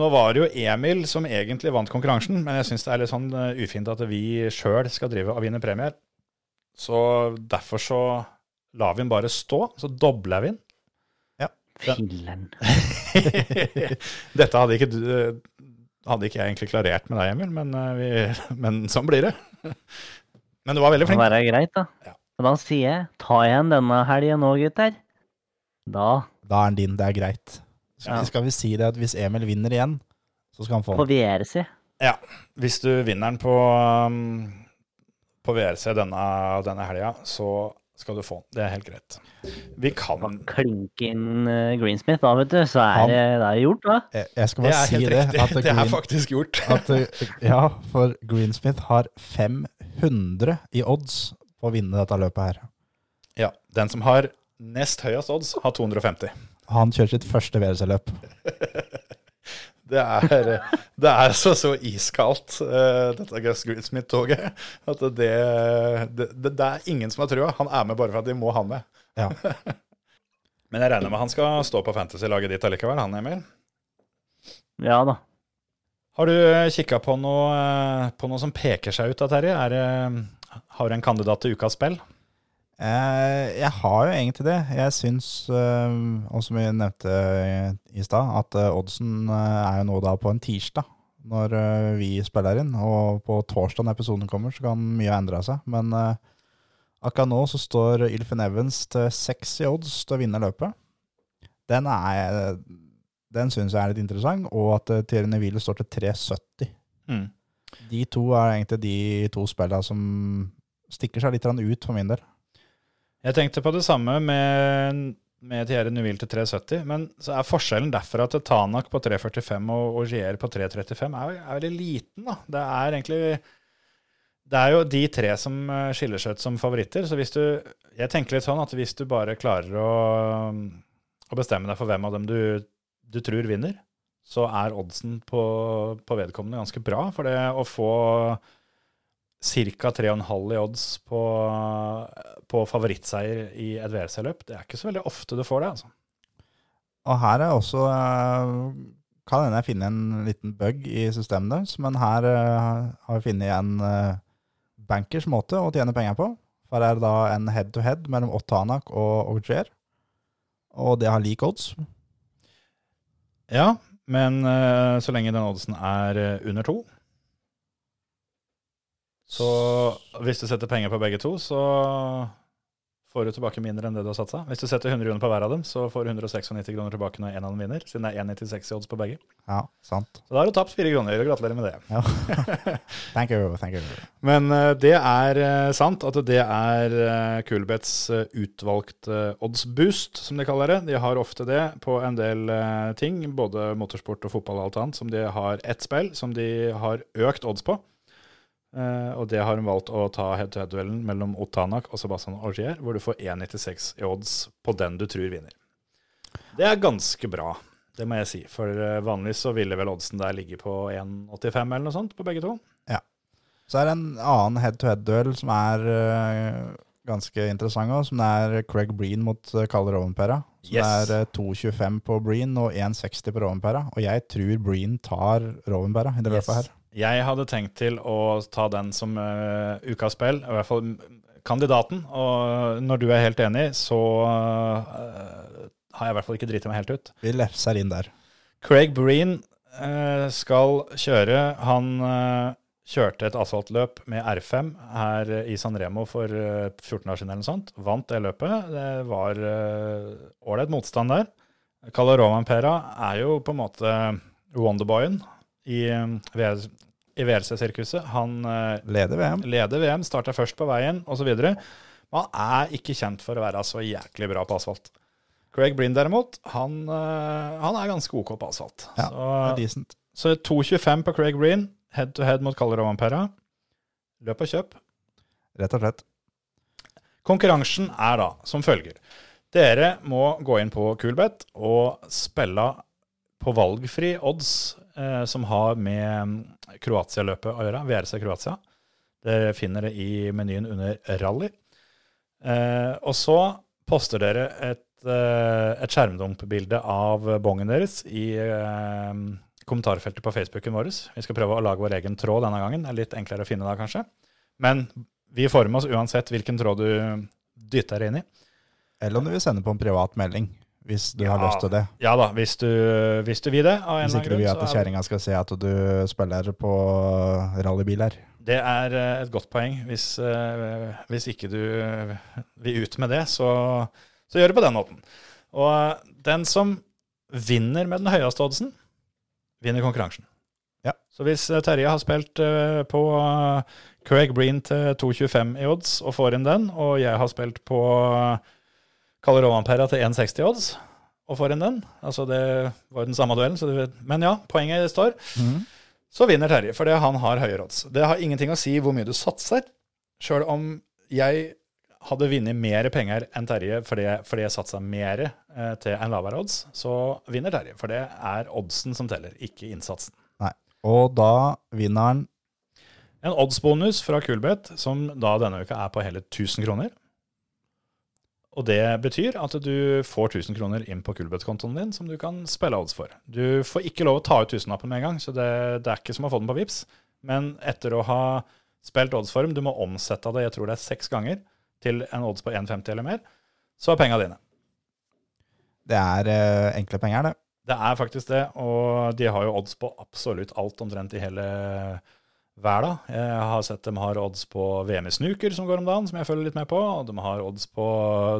nå var det jo Emil som egentlig vant konkurransen, men jeg syns det er litt sånn ufint at vi sjøl skal drive og vinne premier. Så derfor så lar vi den bare stå, så dobler vi den. Filler'n. Dette hadde ikke, du, eh, hadde ikke jeg egentlig klarert med deg, Emil, men, uh, vi, men sånn blir det. Men du var veldig flink. Det må være greit, da. Ja. Og da sier jeg ta igjen denne helgen nå, gutter. Da Da er den din, det er greit. Så Ja. skal vi si det at hvis Emil vinner igjen, så skal han få på. VRC. Ja, hvis du vinner den på, um, på VRC denne, denne helga, så skal du få. Det er helt greit. Vi kan Klinke inn eh, Greensmith, da, vet du. Så er Han- det, det er gjort, da. Jeg, jeg skal bare si det. riktig. At Det er faktisk gjort. at, uh, ja, for Greensmith har 500 i odds på å vinne dette løpet her. Ja, Den som har nest høyest odds, har 250. Han kjører sitt første VRC-løp. Det er, det er så, så iskaldt, uh, dette Gus Greensmith-toget, at det, det, det, er ingen som har trua. Han er med bare for at de må ha med. Ja. Men jeg regner med han skal stå på fantasy-laget ditt allikevel, han Emil. Ja da. Har du kikka på noe, eh, på noe som peker seg ut da, Terje? Er Har du en kandidat til ukas spill? Eh, jeg har jo egentlig det. Jeg syns, eh, og som vi nevnte i, stad, at eh, oddsen er jo nå da på en tirsdag når vi spiller inn. Og på torsdag når episoden kommer, så kan mye ha endra seg. Men akkurat nå så står Ilfen Evans til seks i odds til å vinne løpet. Den er den syns jeg er litt interessant, og at Thierry Neville står til 3,70. Mm. De to er egentlig de to spillene som stikker seg litt ut for min del. Jeg tenkte på det samme med, med Thierry Nuvil til 370, men så er forskjellen derfra til Tanak på 345 og Augier på 335 er, er veldig liten. da. Det er egentlig Det er jo de tre som eh, skiller seg ut som favoritter. Så hvis du Jeg tenker litt sånn at hvis du bare klarer å, å bestemme deg for hvem av dem du, du tror vinner, så er oddsen på, på vedkommende ganske bra. For det å få ca. 3,5 i odds på, på favorittseier i et VRC-løp, det er ikke så veldig ofte du får det. altså. Og her er også eh, Kan hende jeg finner en liten bug i systemet deres, men her eh, har vi funnet en eh, bankers måte å tjene penger på. For her er det da en head-to-head mellom Otanak og Auger. Og det har lik odds. Ja, men så lenge den oddsen er under to Så hvis du setter penger på begge to, så får du tilbake mindre enn det du har satsa. Hvis du setter 100 kroner på hver av dem, så får du 196 kroner tilbake når en av dem vinner, siden det er 1,96 i odds på begge. Ja, sant. Så da har du tapt fire kroner. Gratulerer med det. Ja. thank you, thank you. Men eh, det er eh, sant at det er uh, Coolbets eh, utvalgte oddsboost, som de kaller det. De har ofte det på en del eh, ting, både motorsport og fotball og alt annet, som de har ett spill som de har økt odds på. Eh, og det har hun valgt å ta head-to-head-duellen mellom Otanak og Sebastian Augier, hvor du får 1,96 i odds på den du tror vinner. Det er ganske bra, det må jeg si. For eh, vanligvis så ville vel oddsen der ligge på 1,85 eller noe sånt på begge to. Så er det en annen head-to-head-duell som er uh, ganske interessant òg, som er Craig Breen mot Kalle Rovenpera. Som Yes. er eh, 2,25 på Breen og 1,60 på Rovenpera. Og jeg tror Breen tar Rovenpera i det løpet her. Jeg hadde tenkt til å ta den som uh, ukas spill, i hvert fall kandidaten. Og når du er helt enig, så uh, har jeg i hvert fall ikke driti meg helt ut. Vi lefser inn der. Craig Breen uh, skal kjøre. Han uh, kjørte et asfaltløp med R5 her i San Remo for eh, 14 år siden eller noe sånt. Vant det løpet. Det var eh, ålreit motstand der. Kalle Romanpera er jo på en måte Wonderboyen i, VL i VRC-sirkuset. Han eh, Leder VM. leder VM, starter først på veien osv. Men han er ikke kjent for å være så jæklig bra på asfalt. Craig Breen derimot, han, eh, han er ganske OK på asfalt. Ja, det er så decent. så 2,25 på Craig Breen, head to head mot Kalle Romanpera. Løp og kjøp. Rett og slett. Konkurransen er da som følger. Dere må gå inn på Kulbet og spille på valgfri odds eh, som har med Kroatia-løpet å gjøre, VRC Kroatia. Dere finner det i menyen under rally. Eh, og så poster dere et, eh, et skjermdumpbilde av bongen deres i eh, kommentarfeltet på Facebooken vår. Vi skal prøve å lage vår egen tråd denne gangen. Det er litt enklere å finne da, kanskje. Men vi får med oss uansett hvilken tråd du dytter deg inn i. Eller om du vil sende på en privat melding, hvis du har Ja. lyst til det. Ja da, hvis du, hvis du vil det. Hvis ikke du vil at er kjerringa skal se at du spiller på rallybiler. det er eh, et godt poeng. Hvis, eh, hvis ikke du vil ut med det, så, så gjør det på den måten. Og den som vinner med den høyeste oddsen, vinner konkurransen. Ja. Så hvis eh, Terje har spilt på Craig Breen til 2,25 i odds og får inn den, og jeg har spilt på Kalle Romanpera til 1,60 odds og får en den, altså det var jo den samme duellen, så du vet. men ja, poenget står, så vinner Terje, fordi han har høyere odds. Det har ingenting å si hvor mye du satser, sjøl om jeg hadde vunnet mer penger enn Terje fordi, fordi jeg satsa mer eh, til en lavere odds, så vinner Terje. For det er oddsen som teller, ikke innsatsen. Nei. Og da vinner han En oddsbonus fra Kulbeth, som da denne uka er på hele 1000 kroner. Og det betyr at du får 1000 kroner inn på Kulbeth-kontoen din, som du kan spille odds for. Du får ikke lov å ta ut tusenlappen med en gang, så det, det er ikke som å få den på Vips. Men etter å ha spilt oddsform, du må omsette det, jeg tror det er seks ganger, til en odds på 1,50 eller mer, så er penga dine. Det er eh, enkle penger, det. Det er faktisk det, og de har jo odds på absolutt alt omtrent i hele verden. Jeg har sett dem har odds på VM i snooker som går om dagen, som jeg følger litt med på. Og de har odds på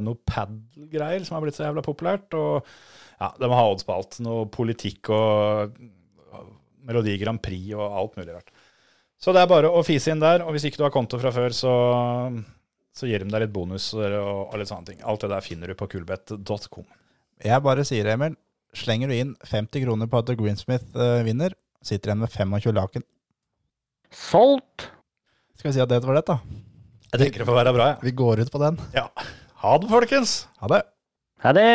noe padel-greier som har blitt så jævla populært. Og ja, de har odds på alt. Noe politikk og Melodi Grand Prix og alt mulig rart. Så det er bare å fise inn der, og hvis ikke du har konto fra før, så, så gir de deg litt bonus og, og litt sånne ting. Alt det der finner du på kulbett.com. Jeg bare sier, Emil, slenger du inn 50 kroner på at Greensmith eh, vinner, sitter igjen med 25 laken. Solgt! Skal vi si at det var det, da? Jeg tenker det får være bra, jeg. Vi går ut på den. Ja. Ha det, folkens! Ha det. Ha det!